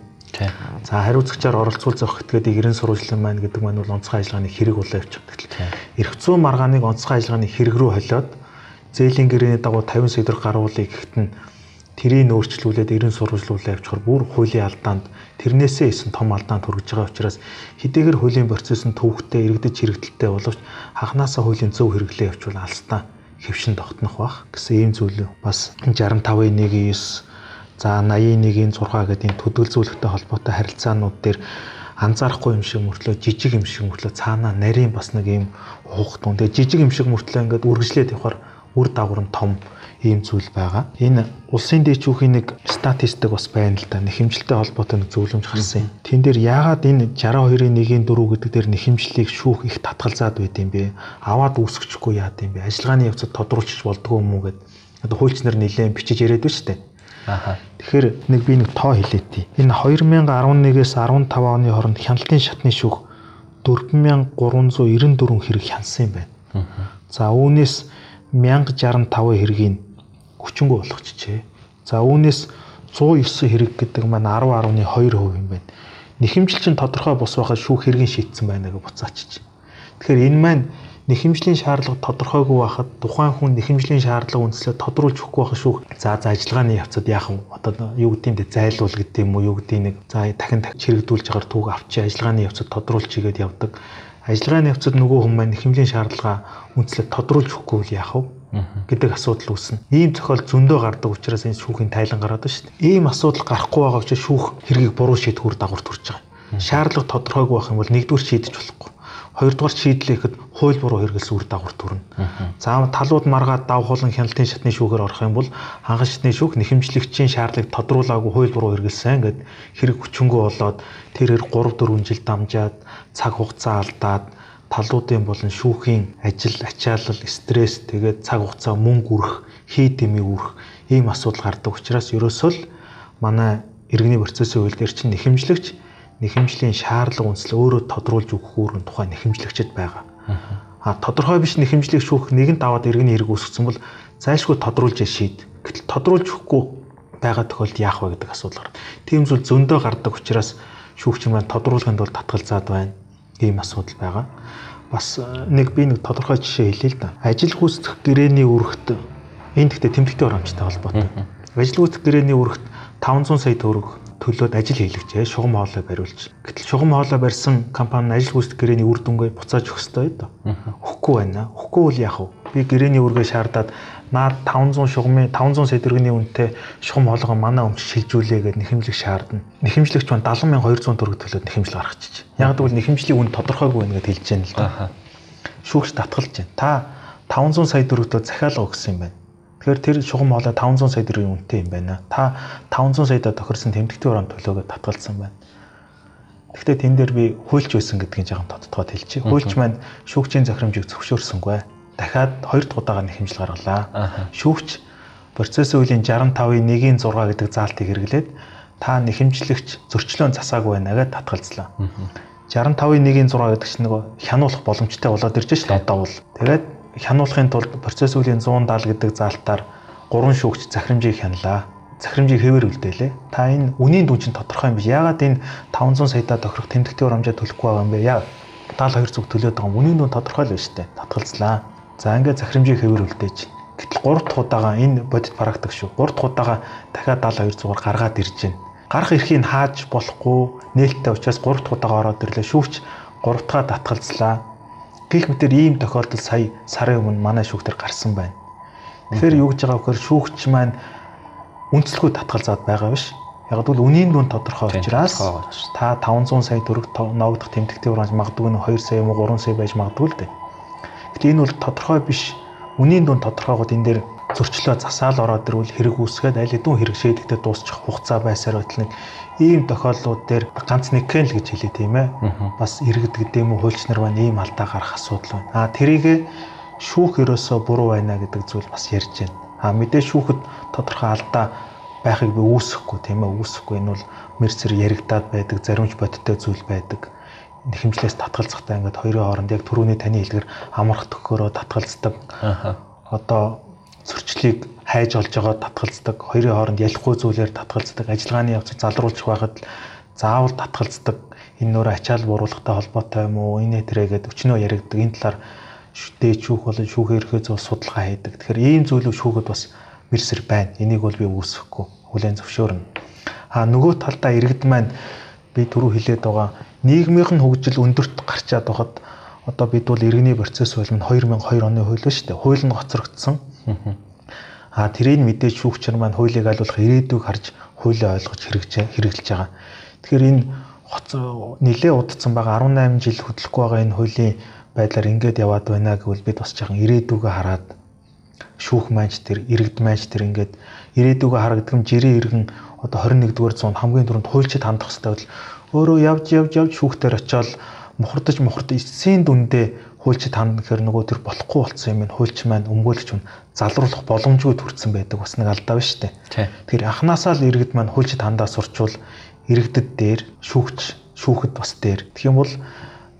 За хариуцагчаар оролцуул зохих гэдэг иргэн сурвалжлан маань гэдэг маань бол онцгой ажиллагааны хэрэг болоо явчихдаг. Эргэцүү маргааныг онцгой ажиллагааны хэрэг рүү холиод зээлийн гэрээний дагуу 50 сэдвэр гаруулъя гэхэд нь тэрийг өөрчлүүлээд ерэн сурвалжлуулаа явчихаар бүр хуулийн алдаанд тэрнээсээ исэн том алдаанд хүргэж байгаа учраас хэдийгээр хуулийн процесс нь төвөгтэй иргэдэж хэрэгдэлтэй боловч хахнаасаа хуулийн зөв хэрэглээ явуул алстаа хөвшин тогтнох бах гэсэн ийм зүйл бас 65-ийн 1-9 за 81-ийн 6 гэдэг энэ төдөлзүүлэгтэй холбоотой харилцаанууд дээр анзаарахгүй юм шиг мөртлөө жижиг юм шиг мөртлөө цаанаа нарийн бас нэг юм хуухтун. Тэгээ жижиг юм шиг мөртлөө ингээд үргэлжлээд явахаар үр дагавар нь том ийм зүйл байгаа. Энэ улсын дэвшүүхийн нэг статистик бас байна л да. Нэхэмжлэлтэй холбоотой нэг зөвлөмж гарсан юм. Тэн дээр яагаад энэ 62-ийн 1-ийн 4 гэдэг дээр нэхэмжлэлийг шүүх их татгалзаад байд юм бэ? Аваад үүсгэхгүй яад юм бэ? Ажиллагааны явцад тодруулчих болдгоо юм уу гэд. Одоо хуульч нар нэлээд бичиж яриад байна шүү дээ. Аха. Тэгэхээр нэг би нэг тоо хэлээдий. Энэ 2011-ээс 15 оны хооронд хяналтын шатны шүүх 4394 хэрэг хянсан юм байна. За үүнээс 1065 хэргийг хүчингү болгочихжээ. За үүнээс 109 хэрэг гэдэг маань 10.2% юм байна. Нэхэмжил чинь тодорхой бус байхад шүүх хэргийн шийдсэн байна гэж буцаачиж. Тэгэхээр энэ маань нэхэмжлийн шаардлага тодорхойгүй байхад тухайн хүн нэхэмжлийн шаардлага үндэслээ тодруулж өгөхгүй байх шүүх. За за ажиллагааны явцад яах вэ? Одоо юу гэдэг нь зайлуул гэдэг юм уу? Юу гэдэг нэг за дахин чирэгдүүлж агаар түүг авчи ажиллагааны явцад тодруулж игээд явдаг. Ажиллагааны явцад нөгөө хүн маань нэхэмжлийн шаардлага үндэслээ тодруулж өгөхгүй яах вэ? гэдэг асуудал үүснэ. Ийм зохиол зөндөө гардаг учраас энэ шүүхийн тайлан гараад байна шүү дээ. Ийм асуудал гарахгүй байгаа учраас шүүх хэргийг буруу шийдэхүүр дагавар төрж байгаа. Шаардлага тодорхойгүй байх юм бол нэгдүгээр шийдэж болохгүй. Хоёрдугаар шийдлэхэд хууль буруу хэрэгэлсэн үр дагавар төрнө. За талууд маргаад дав хулан хяналтын шатны шүүхээр орох юм бол ханган шатны шүүх нэхэмжлэгчийн шаардлагыг тодруулаагүй хууль буруу хэрэгэлсэн гэд хэрэг хүчингү болоод тэрээр 3 4 жил дамжаад цаг хугацаа алдаад талуудын болон шүүхийн ажил, ачаалал, стресс тэгээд цаг хугацаа мөнгө үрэх, хий дэмий үрэх ийм асуудал гардаг учраас ерөөсөө л манай иргэний процессын дээр чинь нэхэмжлэгч нэхэмжлийн шаардлага үндэслэл өөрөө тодруулж өгөх үүрэг тухай нэхэмжлэгчд байгаа. А тодорхой биш нэхэмжлэг шүүх нэгэн даваад иргэний хэрэг үүсгэсэн бол зайлшгүй тодруулж шийд. Гэтэл тодруулж өгөхгүй байгаа тохиолдолд яах вэ гэдэг асуудал гарна. Тийм зүйл зөндөө гардаг учраас шүүгч маань тодруулахын тулд татгалзаад байна ийм асуудал байгаа. Бас э, нэг би нэг тодорхой жишээ хэлье л да. Ажил гүйцэтгэх гэрээний үүрэгт энэ гэхдээ тэмдэгтэй хураамжтай холбоотой. Ажил гүйцэтгэх гэрээний үүрэгт 500 сая төгрөг төлөөд ажил хийлгэжээ. Шугам хоолой бариулж. Гэтэл шугам хоолой барьсан компани ажил гүйцэтгэх гэрээний үр дүнгээ буцааж өгөх ёстой да. Өгөхгүй байна. Өгөхгүй бол яах вэ? Би гэрээний үргээ шаардаад наад 500 шугамын 500 сая төгрөгийн үнэтэй шугам хоолойгоо манай өмч шилжүүлээ гэдэг нэхэмжлэг шаардна. Нэхэмжлэгч маань 70200 төгрөг төлөөд нэхэмжлэг гаргачих. Яг гэвэл нэхэмжлийн үн тодорхойгүй байна гэдээ хэлж байна л да. Шүүгч татгалж байна. Та 500 сая төгрөгтөө захиалга өгсөн юм байна. Тэгэхээр тэр шугам хоолой 500 сая төгрөгийн үнэтэй юм байна. Та 500 саяда тохирсон тэмдэгтийн уран төлөөгөө татгалзсан байна. Гэхдээ тэн дээр би хуульч байсан гэдгийг жоохон тодтогоод хэлчихье. Хуульч маань шүүгчийн захирамжийг зөвшөөрсөнгүй. Дахиад хоёр дахь удаага нэхэмжил гаргалаа. Шүүгч процессын үеийн 65-ийн 1-ийн 6 гэдэг заалтыг хэрэглээд та нэхэмжлэгч зөрчлөөн засаагүй байна гэдээ татгалзлаа. 65-ийн 1-ийн 6 гэдэг чинь нөгөө хянуулах боломжтой болоод ирж шүү дээ одоо бол. Тэгээд хянуулахын тулд процесс үеийн 170 гэдэг заалтаар гурван шүүгч захирамжийг хянлаа. Захирамжийг хэвээр үлдээлээ. Та энэ үнийн дүн чинь тодорхой юм биш. Яагаад энэ 500 саяда тохирох тэмдэгтийн урамжаа төлөхгүй байгаа юм бэ? Яа даал хоёр зүг төлөөд байгаа юм. Үнийн дүн тодорхой л байна шүү дээ. Татгалзлаа. За ингээд захирамжийг хэвээр үлдээж. Гэтэл 3 дахь удаага энэ бодит практик шүү. 3 дахь удаага дахиад 72 зугаар гаргаад ирж байна. Гарах эрхийг хааж болохгүй нээлттэй учраас 3 дахь удаага ороод ирлээ. Шүүгч 3 дахь татгалзлаа. Гэх мэтэр ийм тохиолдол сая сарын өмнө манай шүүхтэр гарсан байна. Тэгэхээр юу гэж байгаа вэхээр шүүгч маань үнэлэхгүй татгалзаад байгаа биш. Яг л үнийн дүн тодорхой учраас та 500 сая төгрөг ноогдох тэмдэгтийн урамж магадгүй нь 2 сая юм уу 3 сая байж магадгүй л дээ. Гэтэл энэ бол тодорхой биш. Үнийн дүн тодорхойгод энэ дээр зөрчлөө засаал ороод ирвэл хэрэг үүсгээд аль хэдэн хэрэгшээдэгдээ дуусчих хугацаа байсаар нэг ийм тохиолдлууд дээр ганц нэг кэн л гэж хэлээ тийм ээ. Бас иргэдэг гэдэм үү хуульч нар маань ийм алдаа гарах асуудал байна. Аа тэрийг шүүх ерөөсөө буруу байна гэдэг зүйл бас ярьж байна. Аа мэдээ шүүхэд тодорхой алдаа байхыг би үүсэхгүй тийм ээ үүсэхгүй энэ бол мерцэр яригадаад байдаг заримч бодиттой зүйл байдаг нэхэмжлээс татгалзахтаа ингээд хоёрын хооронд яг түрүүний таны хэлгээр амрах төхөөрөө татгалздаг. Одоо зөрчлийг хайж олж байгаа татгалздаг. Хоёрын хооронд ялахгүй зүйлээр татгалздаг. Ажиллагааны явцыг залруулчих байхад заавал татгалздаг. Энэ нөр ачаал бууруулахтай холбоотой юм уу? Энэ тэрээгээд өчнөө яригддаг. Энэ талаар дээд шүүх болон шүүхийн ерхий зов судалгаа хийдэг. Тэгэхээр ийм зүйлүүд шүүхэд бас мэрсэр байна. Энийг бол би үүсэхгүй. Хүлээн зөвшөөрнө. А нөгөө талдаа иргэд маань би түрүү хэлээд байгаа нийгмийнх нь хөгжил өндөрт гарчаад байхад одоо бид бол иргэний процесс хууль нь 2002 оны хууль ба шүү дээ. Хууль нь гоцрогдсон. А тэрийг мэдээж шүүгчнэр маань хуулийг айлуулах ирээдүйг харж хуулийг ойлгож хэрэгжиж хэрэгжилж байгаа. Тэгэхээр энэ нэлээ удацсан байгаа 18 жил хөдлөхгүй байгаа энэ хуулийн байдлаар ингээд яваад байна гэвэл бид бас жоохон ирээдүгөө хараад шүүх маань тэр иргэд маань тэр ингээд ирээдүгөө харагдсан жирийн иргэн одоо 21 дугаар зуунд хамгийн түрүүнд хуульчид хандах хэрэгтэй бол өөрөө явж явж явж шүүхтэр очиод мухардаж мухард эцсийн дүндээ хуульчид хандна гэхээр нөгөө тэр болохгүй болсон юм хуульч маань өмгөөлөгч нь залруулах боломжгүй төрсэн байдаг бас нэг алдаа ба штэ. Тэгэхээр анханасаа л иргэд маань хуульчид хандаа сурчвал иргэдэд дээр шүүгч шүүхэд бас дээр. Тэгэх юм бол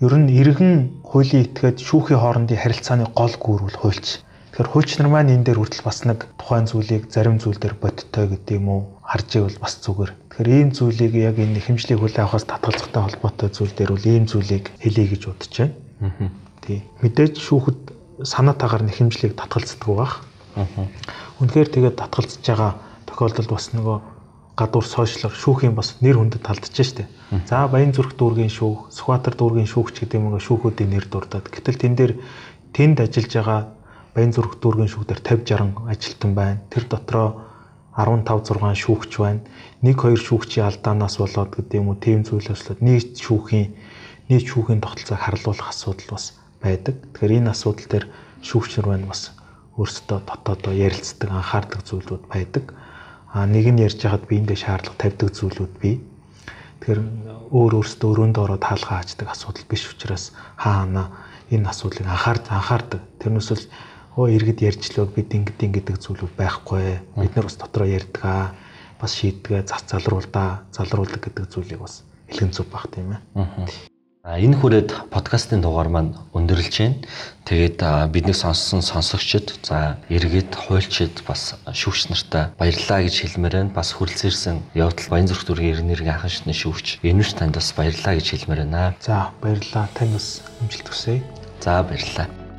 ер нь иргэн хуулийн этгээд шүүхийн хоорондын харилцааны гол гүүр бол хуульч. Тэгэхээр хуульч нар маань энэ дээр хүртэл бас нэг тухайн зүйлийг зарим зүйл дээр бодиттой гэдэг юм уу харж ивэл бас зүгээр. Тэгэхээр ийм зүйлийг яг энэ хэмжлийг хүлээн авахаас татгалзахтай холбоотой зүйл дээр бол ийм зүйлийг хэлье гэж бодож байна. Тий. Мэдээж шүүхэд санаа тагаар нэхэмжлийг татгалздаг байх. Үнэхээр тэгээд татгалзаж байгаа тохиолдолд бас нөгөө гадуур сошиалор шүүхийн бас нэр хүндэд талдаж штэ. За Баян зүрх дүүргийн шүүх, Сүхбаатар дүүргийн шүүгч гэдэг юм ингээ шүүхүүдийн нэр дурдаад. Гэтэл тэн дээр тэнд ажиллаж байгаа Баян зүрх дүүргийн шүүх дээр 50 60 ажилтан байна. Тэр дотроо 15 6 шүүгч байна. Нэг хоёр шүүгчийн алдаанаас болоод гэдэг юм уу тийм зүйлээс болоод нийт шүүхийн нийт шүүхийн тогтолцоог харлуулах асуудал бас байдаг. Тэгэхээр энэ асуудал дээр шүүгчнэр байна бас өөрсдөө дотоодоо ярилцдаг, анхаардаг зүйлүүд байдаг а нэг нь ярьж хахад биендээ шаардлага тавьдаг зүйлүүд бий. Тэгэхээр өөр өөрсдөө өрөөндөө ороод хаалгаа хааждаг асуудал биш учраас хаана энэ асуудлыг анхаар анхаардаг. Тэрнээс л оо иргэд ярьжлаа бид ингэдэг ингэдэг зүйлүүд байхгүй. Бид нар бас дотроо ярьдгаа бас шийдгээ зас залруулдаа залруулдаг гэдэг зүйлийг бас хэлгэн зүг баг тийм ээ. Энэ хүрээд подкастын дугаар маань өндөрлж байна. Тэгээд бидний сонссон сонсогчид за эргээд хуульчид бас шүүгч нартай баярлалаа гэж хэлмээр байна. Бас хүрэлцээрсэн явдал Баян зүрх дүүргийн эрнэрийн анхан шатны шүүгч Энүш танд бас баярлалаа гэж хэлмээр байна. За баярлалаа. Тань бас амжилт хүсье. За баярлалаа.